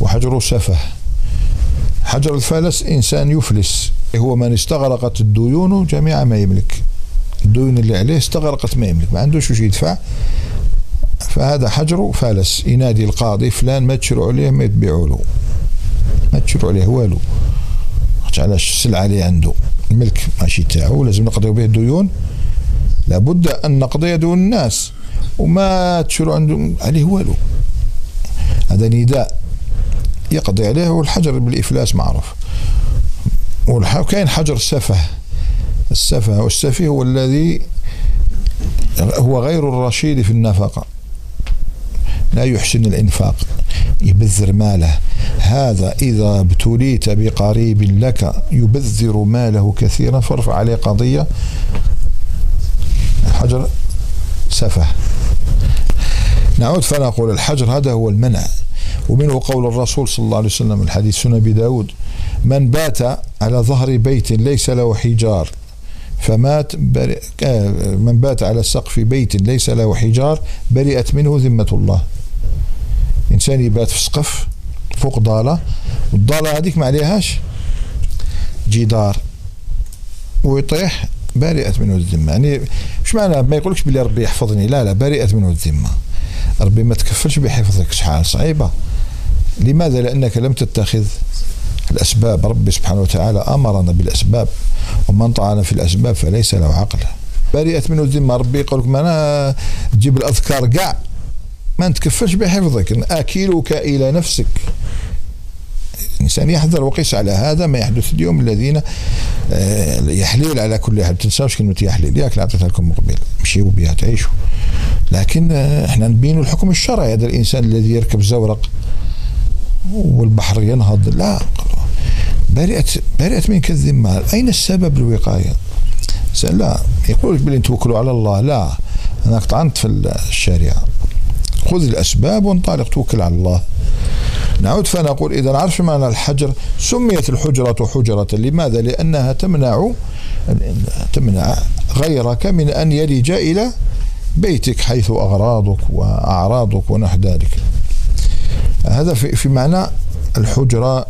وحجر سفه. حجر الفلس إنسان يفلس. هو من استغرقت الديون جميع ما يملك. الديون اللي عليه استغرقت ما يملك ما عندوش وش يدفع. فهذا حجر فالس ينادي القاضي فلان ما تشروا عليه ما يتبيعوا له. ما تشروا عليه والو. علاش السلعة اللي عنده؟ الملك ماشي تاعو لازم نقضيو به الديون. لابد أن نقضي ديون الناس. وما تشروا عندهم عليه والو. هذا نداء يقضي عليه والحجر بالإفلاس معروف. وكاين حجر السفه. السفه والسفيه هو الذي هو غير الرشيد في النفقة. لا يحسن الإنفاق. يبذر ماله. هذا إذا ابتليت بقريب لك يبذر ماله كثيرا فارفع عليه قضية. الحجر سفه. نعود فنقول الحجر هذا هو المنع. ومنه قول الرسول صلى الله عليه وسلم الحديث سنة بداود من بات على ظهر بيت ليس له حجار فمات برئ من بات على سقف بيت ليس له حجار برئت منه ذمة الله. إنسان يبات في سقف فوق ضالة والضالة هذيك ما عليهاش؟ جدار. ويطيح برئت منه الذمة. يعني مش معنى ما يقولكش بلي ربي يحفظني. لا لا برئت منه الذمة. ربي ما تكفلش بحفظك. شحال؟ صعيبة. لماذا؟ لأنك لم تتخذ الأسباب. ربي سبحانه وتعالى أمرنا بالأسباب ومن طعن في الأسباب فليس له عقل. برئت منه الذمة. ربي يقول لك ما أنا تجيب الأذكار كاع ما نتكفلش بحفظك. آكلك إلى نفسك. الإنسان يحذر وقيس على هذا ما يحدث اليوم الذين آه، يحليل على كل حال. تنساوش كلمة يحليل. ياك أعطيتها لكم مقبل. مشيوا بها تعيشوا لكن آه، إحنا نبين الحكم الشرعي. هذا الإنسان الذي يركب زورق والبحر ينهض. لا. برئت برئت منك الذمة أين السبب الوقاية لا. يقول بلي توكلوا على الله. لا. أنا طعنت في الشريعة. خذ الأسباب وانطلق. توكل على الله. نعود فنقول إذا عرف معنى الحجر سميت الحجرة حجرة. لماذا؟ لأنها تمنع تمنع غيرك من أن يلج إلى بيتك حيث أغراضك وأعراضك ونحو ذلك هذا في, في معنى الحجرة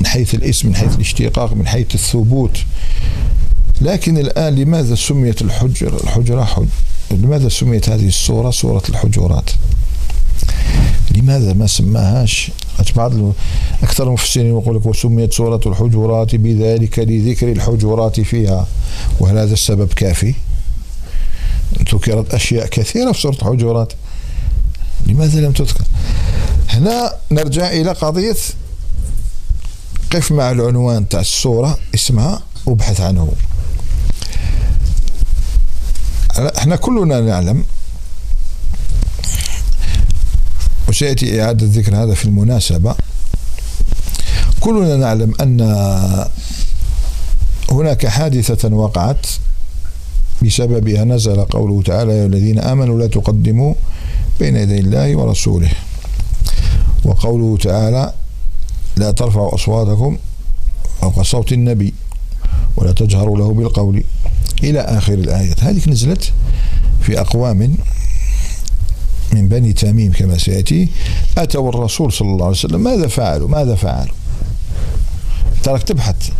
من حيث الاسم من حيث الاشتقاق من حيث الثبوت. لكن الآن لماذا سميت الحجر الحجرة حج لماذا سميت هذه السورة سورة الحجرات؟ لماذا ما سماهاش بعض أكثر المفسرين يقول لك وسميت سورة الحجرات بذلك لذكر الحجرات فيها وهل هذا السبب كافي؟ ذكرت أشياء كثيرة في سورة الحجرات لماذا لم تذكر؟ هنا نرجع إلى قضية قف مع العنوان تاع السورة اسمها وابحث عنه إحنا كلنا نعلم وسيأتي إعادة ذكر هذا في المناسبة. كلنا نعلم أن هناك حادثة وقعت بسببها نزل قوله تعالى يا الذين آمنوا لا تقدموا بين يدي الله ورسوله. وقوله تعالى لا ترفعوا أصواتكم فوق صوت النبي ولا تجهروا له بالقول إلى آخر الآيات. هذه نزلت في أقوام من بني تميم كما سيأتي أتوا الرسول صلى الله عليه وسلم ماذا فعلوا؟ ماذا فعلوا؟ تراك تبحث.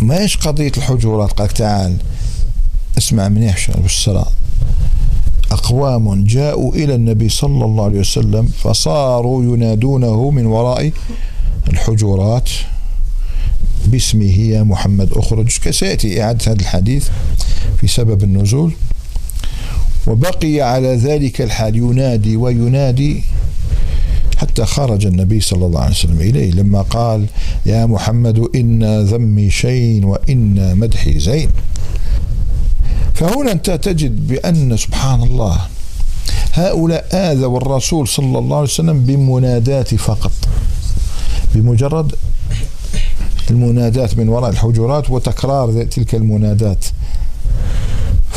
ماش قضية الحجرات قالك تعال اسمع منيح بالصلاة أقوام جاءوا إلى النبي صلى الله عليه وسلم فصاروا ينادونه من وراء الحجرات باسمه يا محمد أخرج. سيأتي إعادة هذا الحديث في سبب النزول. وبقي على ذلك الحال ينادي وينادي حتى خرج النبي صلى الله عليه وسلم إليه لما قال يا محمد إن ذمي شين وإن مدحي زين. فهنا أنت تجد بأن سبحان الله هؤلاء آذوا الرسول صلى الله عليه وسلم بمنادات فقط بمجرد المنادات من وراء الحجرات وتكرار تلك المنادات.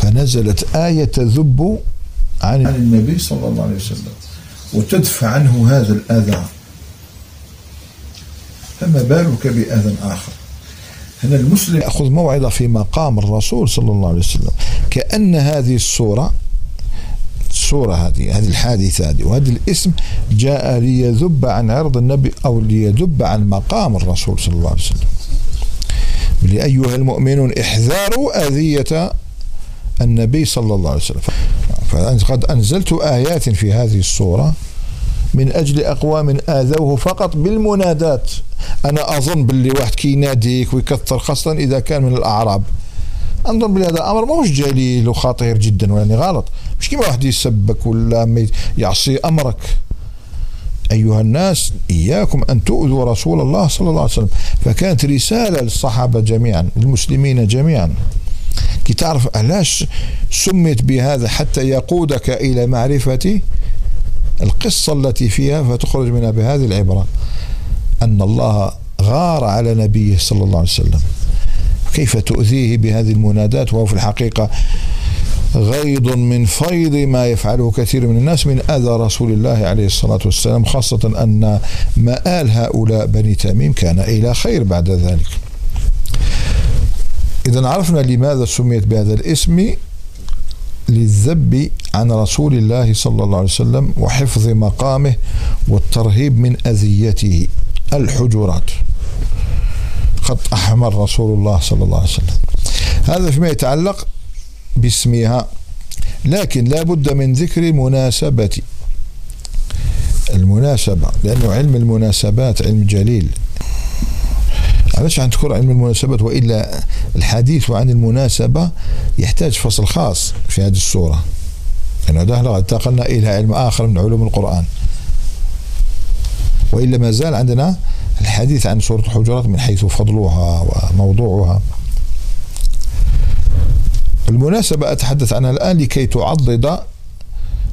فنزلت آية تذب عن النبي صلى الله عليه وسلم. وتدفع عنه هذا الأذى فما بالك بأذى آخر؟ هنا المسلم يأخذ موعظة في مقام الرسول صلى الله عليه وسلم. كأن هذه الصورة الصورة هذه هذه الحادثة هذه وهذا الاسم جاء ليذب عن عرض النبي أو ليذب عن مقام الرسول صلى الله عليه وسلم. لأيها المؤمنون احذروا أذية النبي صلى الله عليه وسلم. فقد أنزلت آيات في هذه الصورة من أجل أقوام آذوه فقط بالمنادات. أنا أظن باللي واحد كي يناديك ويكثر خاصة إذا كان من الأعراب. انظن بلي هذا الامر ماهوش جليل وخطير جدا ولا غلط. مش كيما واحد يسبك ولا يعصي أمرك. أيها الناس إياكم أن تؤذوا رسول الله صلى الله عليه وسلم. فكانت رسالة للصحابة جميعا للمسلمين جميعا. كي تعرف علاش سميت بهذا حتى يقودك إلى معرفة القصة التي فيها فتخرج منها بهذه العبرة. أن الله غار على نبيه صلى الله عليه وسلم. كيف تؤذيه بهذه المنادات؟ وهو في الحقيقة غيض من فيض ما يفعله كثير من الناس من أذى رسول الله عليه الصلاة والسلام خاصة أن مآل هؤلاء بني تميم كان إلى خير بعد ذلك. إذا عرفنا لماذا سميت بهذا الاسم للذب عن رسول الله صلى الله عليه وسلم وحفظ مقامه والترهيب من أذيته الحجرات خط أحمر رسول الله صلى الله عليه وسلم. هذا فيما يتعلق باسمها لكن لا بد من ذكر مناسبة. المناسبة لأنه علم المناسبات علم جليل. علاش نذكر علم المناسبات وإلا الحديث عن المناسبة يحتاج فصل خاص في هذه الصورة. لأنه يعني انتقلنا إلى علم آخر من علوم القرآن. وإلا ما زال عندنا الحديث عن سورة الحجرات من حيث فضلها وموضوعها. بالمناسبة أتحدث عنها الآن لكي تعضد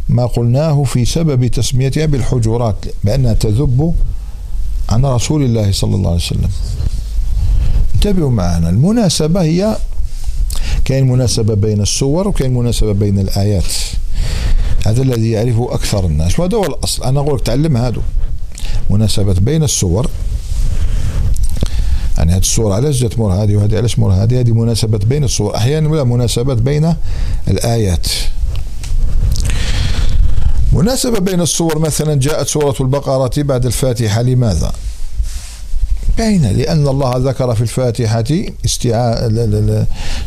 ما قلناه في سبب تسميتها بالحجرات بأنها تذب عن رسول الله صلى الله عليه وسلم. انتبهوا معنا. المناسبة هي كاين مناسبة بين السور وكاين مناسبة بين الآيات. هذا الذي يعرفه أكثر الناس. وهذا هو الأصل. أنا أقول تعلم هذا مناسبة بين السور يعني هذه السورة علاش جات مور هذه وهذه علاش مور هذه هذه مناسبة بين السور. أحيانا ولا مناسبات بين الآيات. مناسبة بين الصور. مثلا جاءت سورة البقرة بعد الفاتحة. لماذا؟ باينة لأن الله ذكر في الفاتحة استعاء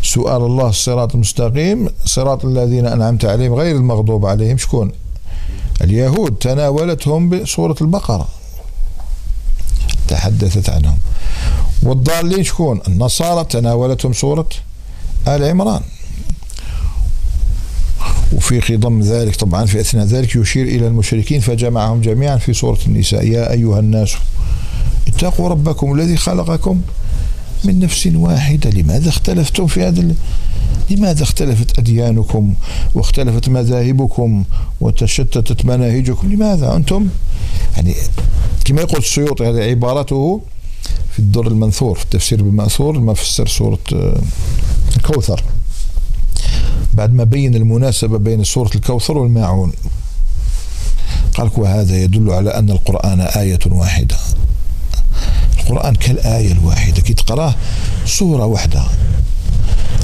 سؤال الله الصراط المستقيم صراط الذين أنعمت عليهم غير المغضوب عليهم شكون؟ اليهود تناولتهم بسورة البقرة. تحدثت عنهم. والضالين شكون؟ النصارى تناولتهم سورة آل عمران. وفي خضم ذلك طبعا في أثناء ذلك يشير إلى المشركين فجمعهم جميعا في سورة النساء. يا أيها الناس اتقوا ربكم الذي خلقكم من نفس واحدة. لماذا اختلفتم في هذا لماذا اختلفت أديانكم واختلفت مذاهبكم وتشتتت مناهجكم؟ لماذا أنتم؟ يعني كما يقول السيوطي هذه عبارته في الدر المنثور في التفسير بالمأثور لما فسر سورة آه، الكوثر. بعد ما بين المناسبة بين سورة الكوثر والماعون قال وهذا يدل على أن القرآن آية واحدة. القرآن كالآية الواحدة كي تقرأه سورة واحدة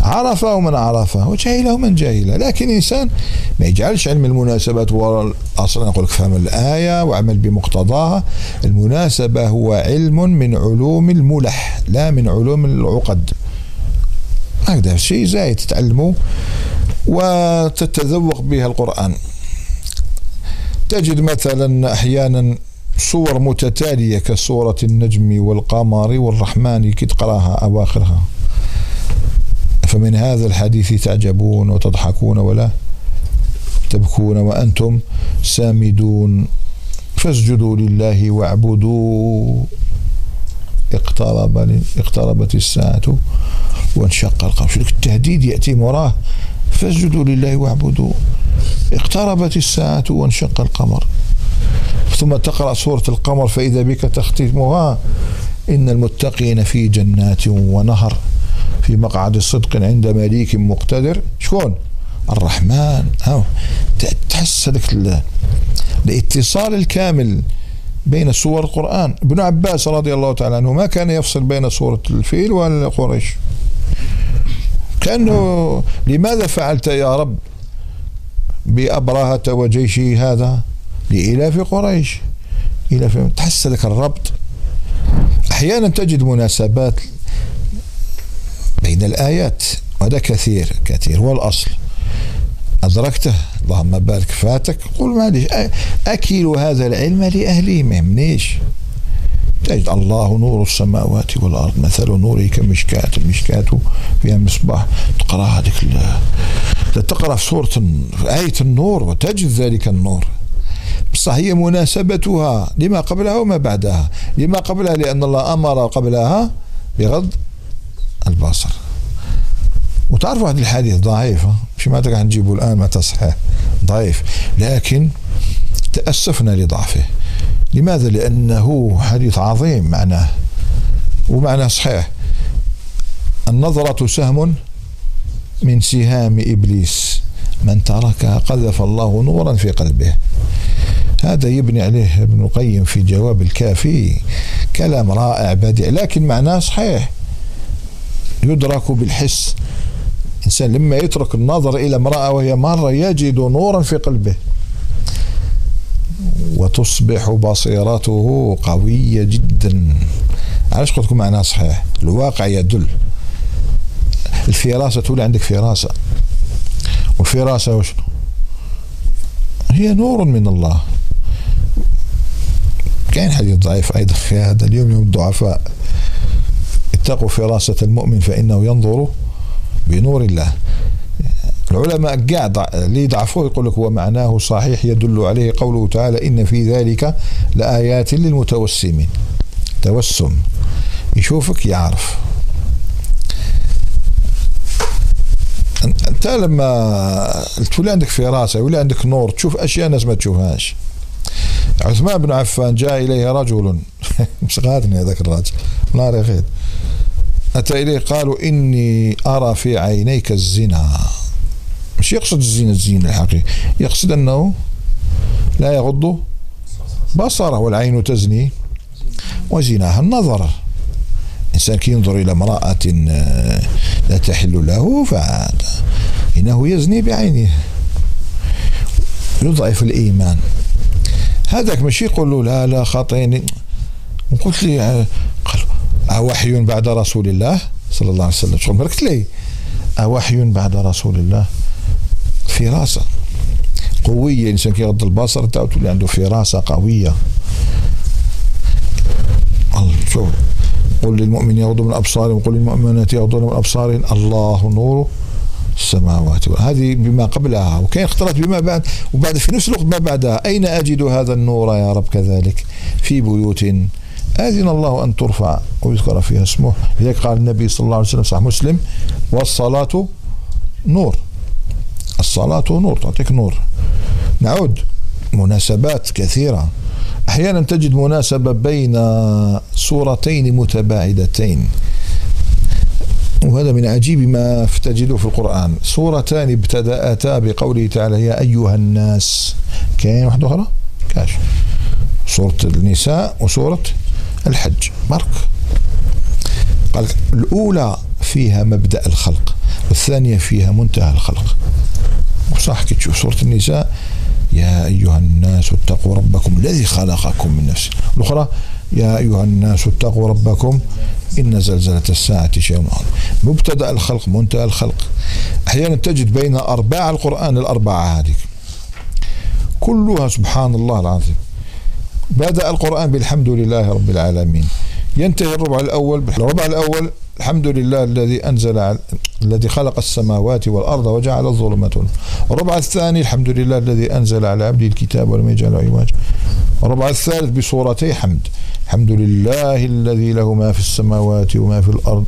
عرفه من عرفه وجهله من جهله لكن الإنسان ما يجعلش علم المناسبات هو أصلا يقول لك فهم الآية وعمل بمقتضاها. المناسبة هو علم من علوم الملح لا من علوم العقد. هكذا شيء زايد تتعلمه وتتذوق به القرآن. تجد مثلا أحيانا صور متتالية كصورة النجم والقمر والرحمن كي تقراها أواخرها. فمن هذا الحديث تعجبون وتضحكون ولا تبكون وأنتم سامدون. فاسجدوا لله واعبدوا. اقترب اقتربت الساعة وانشق القمر. شو التهديد يأتي مراه. فاسجدوا لله واعبدوا. اقتربت الساعة وانشق القمر. ثم تقرأ سورة القمر فإذا بك تختمها إن المتقين في جنات ونهر في مقعد صدق عند مليك مقتدر. شكون الرحمن. ها تحس هذاك الاتصال الكامل بين سور القرآن. ابن عباس رضي الله تعالى عنه ما كان يفصل بين سورة الفيل والقريش كأنه لماذا فعلت يا رب بأبرهة وجيشه هذا؟ لإلاف قريش. إلاف تحس لك الربط. أحيانا تجد مناسبات بين الآيات وهذا كثير كثير. هو الأصل أدركته. اللهم بارك فاتك. قل معليش أكل هذا العلم لأهله ما يهمنيش. تجد الله نور السماوات والأرض مثل نوره كمشكاة. المشكاة فيها مصباح. تقرأ هذيك تقرأ في سورة آية النور وتجد ذلك النور. بصح هي مناسبتها لما قبلها وما بعدها. لما قبلها لأن الله أمر قبلها بغض البصر. وتعرف هذا الحديث ضعيف مش ما راح نجيبه الآن ما تصحيح. ضعيف. لكن تأسفنا لضعفه. لماذا؟ لأنه حديث عظيم معناه ومعناه صحيح. النظرة سهم من سهام إبليس. من تركها قذف الله نورا في قلبه. هذا يبني عليه ابن القيم في جواب الكافي. كلام رائع بديع لكن معناه صحيح. يدرك بالحس. الإنسان لما يترك النظر إلى امرأة وهي مرة يجد نورا في قلبه. وتصبح بصيرته قوية جدا. علاش قلت لكم معناها صحيح. الواقع يدل. الفراسة تولي عندك فراسة. والفراسة وشنو؟ هي نور من الله. كاين حديث ضعيف أيضا في هذا اليوم يوم الضعفاء. اتقوا فراسة المؤمن فإنه ينظر بنور الله. العلماء قاعد اللي يضعفوه يقول لك هو معناه صحيح يدل عليه قوله تعالى إن في ذلك لآيات للمتوسمين. توسم. يشوفك يعرف. انت لما تولي عندك فراسه يولي عندك نور تشوف أشياء الناس ما تشوفهاش. عثمان بن عفان جاء إليه رجل. مش غادني هذاك الرجل نار يا أتى إليه قالوا إني أرى في عينيك الزنا. مش يقصد الزنا الزنا الحقيقي. يقصد أنه لا يغض بصره والعين تزني وزناها النظر. إنسان كي ينظر إلى امرأة آه، لا تحل له فعاد. إنه يزني بعينه. يضعف الإيمان. هذاك ماشي يقول له لا لا خاطيني قلت لي آه، قال أوحي بعد رسول الله صلى الله عليه وسلم. شغل مركت لي. أوحي بعد رسول الله. فراسة. قوية الإنسان كيغض البصر تولي عنده فراسة قوية. شوف. قل للمؤمن يغضوا من أبصارهم وقل للمؤمنات يغضون من أبصارهم الله نور السماوات هذه بما قبلها وكان اختلط بما بعد وبعد في نفس الوقت ما بعدها. أين أجد هذا النور يا رب كذلك؟ في بيوت أذن الله أن ترفع ويذكر فيها اسمه. لذلك قال النبي صلى الله عليه وسلم صح مسلم والصلاة نور. الصلاة نور تعطيك نور. نعود. مناسبات كثيرة. أحيانا تجد مناسبة بين سورتين متباعدتين. وهذا من عجيب ما تجده في القرآن. سورتان ابتدأتا بقوله تعالى يا أيها الناس. كاين واحدة أخرى؟ كاش. سورة النساء وسورة الحج. مارك قال الأولى فيها مبدأ الخلق والثانية فيها منتهى الخلق. وصح كي تشوف سورة النساء. يا أيها الناس اتقوا ربكم الذي خلقكم من نفس. الأخرى يا أيها الناس اتقوا ربكم إن زلزلة الساعة شيء عظيم. مبتدأ الخلق منتهى الخلق. أحيانا تجد بين أرباع القرآن الأربعة هذه. كلها سبحان الله العظيم. بدأ القرآن بالحمد لله رب العالمين. ينتهي الربع الأول بالربع الأول الحمد لله الذي أنزل على الذي خلق السماوات والأرض وجعل الظلمات الربع الثاني الحمد لله الذي أنزل على عبده الكتاب ولم يجعل عوجا الربع الثالث بصورتي حمد. الحمد لله الذي له ما في السماوات وما في الأرض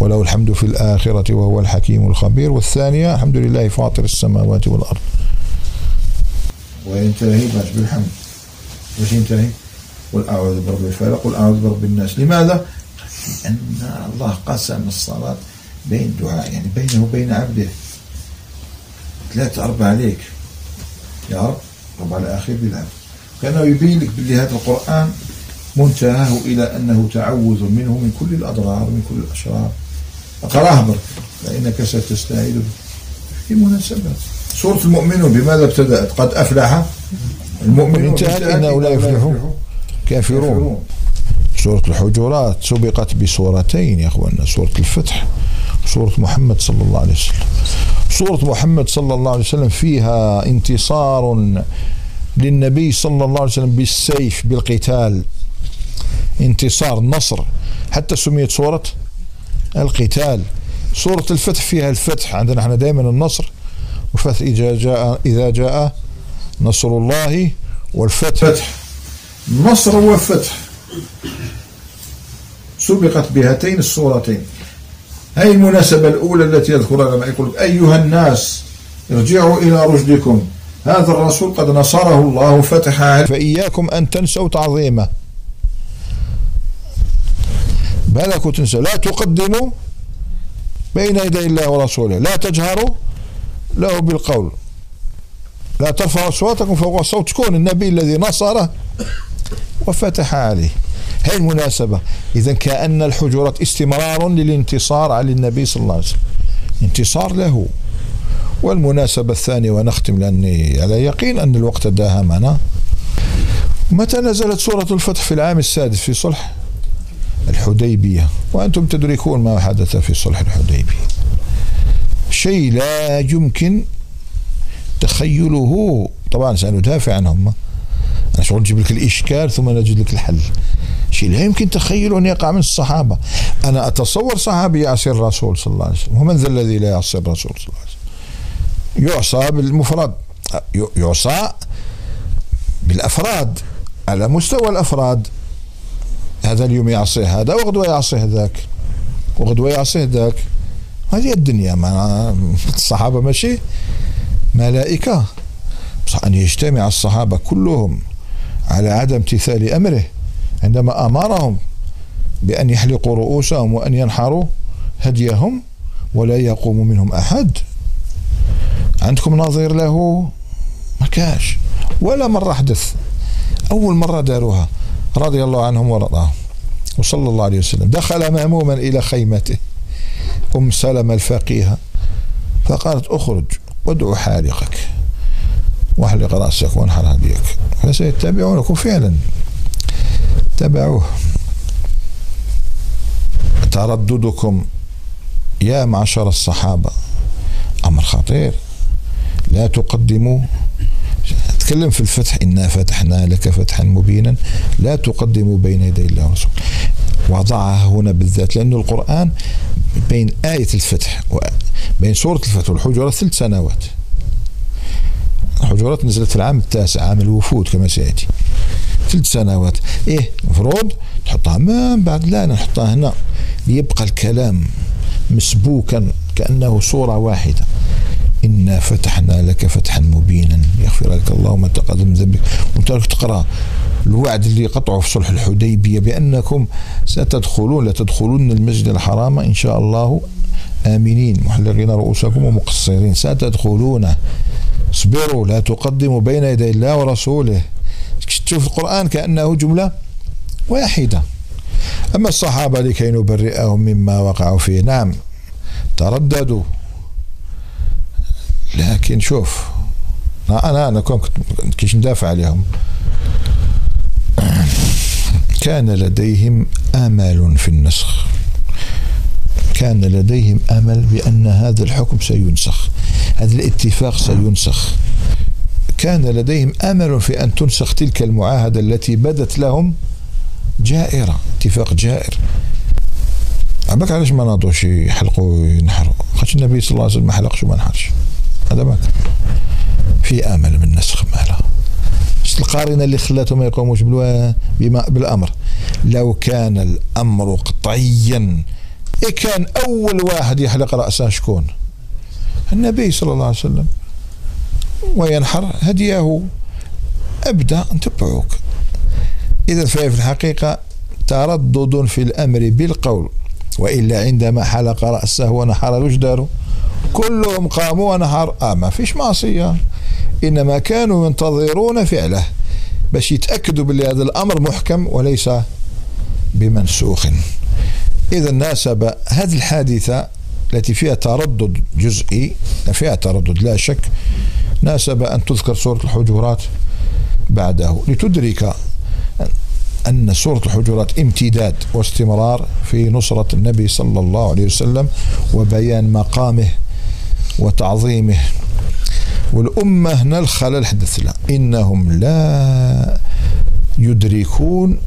وله الحمد في الآخرة وهو الحكيم الخبير. والثانية الحمد لله فاطر السماوات والأرض. وينتهي بالحمد. واش ينتهي؟ قل أعوذ برب الفلق قل أعوذ برب الناس. لماذا؟ لأن الله قسم الصلاة بين دعاء يعني بينه وبين عبده. ثلاثة أربعة عليك. يا رب رب على الأخير بالعبد كان يبين لك باللي هذا القرآن منتهاه إلى أنه تعوذ منه من كل الأضرار من كل الأشرار. اقراه برك فإنك ستستعيد في مناسبات سورة المؤمنون بماذا ابتدأت؟ قد أفلح المؤمنون انتهت إنه لا يفلح كافرون. سورة الحجرات سبقت بسورتين يا أخوانا سورة الفتح سورة محمد صلى الله عليه وسلم. سورة محمد صلى الله عليه وسلم فيها انتصار للنبي صلى الله عليه وسلم بالسيف بالقتال. انتصار نصر. حتى سميت سورة القتال. سورة الفتح فيها الفتح. عندنا إحنا دائما النصر. وفتح إذا جاء إذا جاء نصر الله والفتح. فتح نصر وفتح. سبقت بهاتين الصورتين. هذه المناسبة الأولى التي يذكرها لما يقول أيها الناس ارجعوا إلى رشدكم. هذا الرسول قد نصره الله فتح فإياكم أن تنسوا تعظيمه. بالك تنسى لا تقدموا بين يدي الله ورسوله. لا تجهروا له بالقول. لا ترفعوا أصواتكم فوق صوت كون النبي الذي نصره وفتح عليه. هي المناسبة. إذا كأن الحجرات استمرار للانتصار على النبي صلى الله عليه وسلم. انتصار له. والمناسبة الثانية ونختم لأني على يقين أن الوقت داهمنا. متى نزلت سورة الفتح في العام السادس في صلح الحديبية؟ وأنتم تدركون ما حدث في صلح الحديبية. شيء لا يمكن تخيله. طبعا سندافع عنهم. أنا شغل نجيب لك الإشكال ثم نجد لك الحل. شيء لا يمكن تخيله أن يقع من الصحابة. أنا أتصور صحابي يعصي الرسول صلى الله عليه وسلم. ومن ذا الذي لا يعصي الرسول صلى الله عليه وسلم؟ يعصى بالمفرد. يعصى بالأفراد. على مستوى الأفراد. هذا اليوم يعصي هذا وغدوة يعصي هذاك وغدوة يعصي ذاك. هذه الدنيا ما الصحابة ماشي؟ ملائكة. بصح أن يجتمع الصحابة كلهم على عدم امتثال أمره. عندما أمرهم بأن يحلقوا رؤوسهم وأن ينحروا هديهم ولا يقوم منهم أحد. عندكم نظير له ما كاش ولا مرة حدث أول مرة داروها رضي الله عنهم ورضاهم. وصلى الله عليه وسلم. دخل مهموما إلى خيمته أم سلمة الفقيهة فقالت أخرج وادعو حالقك واحلق رأسك وانحر هديك. فسيتبعونكم فعلا. تبعوه ترددكم يا معشر الصحابة. أمر خطير. لا تقدموا. تكلم في الفتح. إنا فتحنا لك فتحا مبينا. لا تقدموا بين يدي الله ورسوله. وضعها هنا بالذات لأن القرآن بين آية الفتح بين سورة الفتح والحجرات ثلاث سنوات. الحجرات نزلت في العام التاسع عام الوفود كما سيأتي. ثلاث سنوات. إيه المفروض تحطها من بعد لا نحطها هنا. ليبقى الكلام مسبوكا كأنه صورة واحدة. إنا فتحنا لك فتحا مبينا. يغفر لك الله ما تقدم من ذنبك. وأنت تقرأ الوعد اللي قطعه في صلح الحديبية بأنكم ستدخلون لتدخلون المسجد الحرام إن شاء الله. آمنين. محلقين رؤوسكم ومقصرين. ستدخلونه اصبروا. لا تقدموا بين يدي الله ورسوله. تشوف القرآن كأنه جملة واحدة. أما الصحابة لكي نبرئهم مما وقعوا فيه نعم ترددوا. لكن شوف أنا أنا كنت كيش ندافع عليهم. كان لديهم امل في النسخ. كان لديهم آمل بأن هذا الحكم سينسخ. هذا الاتفاق سينسخ. كان لديهم أمل في أن تنسخ تلك المعاهدة التي بدت لهم جائرة اتفاق جائر. عباك علاش ما ناضوش يحلقوا ينحروا خاطر النبي صلى الله عليه وسلم ما حلقش وما نحرش هذا ما في أمل من نسخ مالا القارنه اللي خلاتهم ما يقوموش بما بالأمر. لو كان الأمر قطعيا إيه كان أول واحد يحلق رأسه شكون؟ النبي صلى الله عليه وسلم. وينحر هديه أبدأ نتبعوك إذا فهي في الحقيقة تردد في الأمر بالقول وإلا عندما حلق رأسه ونحر داروا كلهم قاموا ونحر. آه ما فيش معصية. إنما كانوا ينتظرون فعله. باش يتأكدوا بلي هذا الأمر محكم وليس بمنسوخ. إذا ناسب هذه الحادثة التي فيها تردد جزئي فيها تردد لا شك ناسب أن تذكر سورة الحجرات بعده. لتدرك أن سورة الحجرات امتداد واستمرار في نصرة النبي صلى الله عليه وسلم وبيان مقامه وتعظيمه. والأمة هنا الخلل حدث لها. إنهم لا يدركون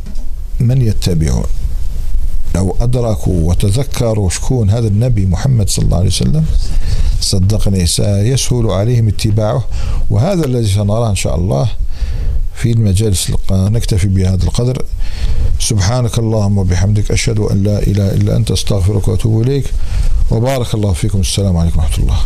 من يتبعون. لو أدركوا وتذكروا شكون؟ هذا النبي محمد صلى الله عليه وسلم. صدقني سيسهل عليهم اتباعه. وهذا الذي سنراه إن شاء الله في المجالس نكتفي بهذا القدر. سبحانك اللهم وبحمدك أشهد أن لا إله إلا أنت أستغفرك وأتوب إليك. وبارك الله فيكم. السلام عليكم ورحمة الله.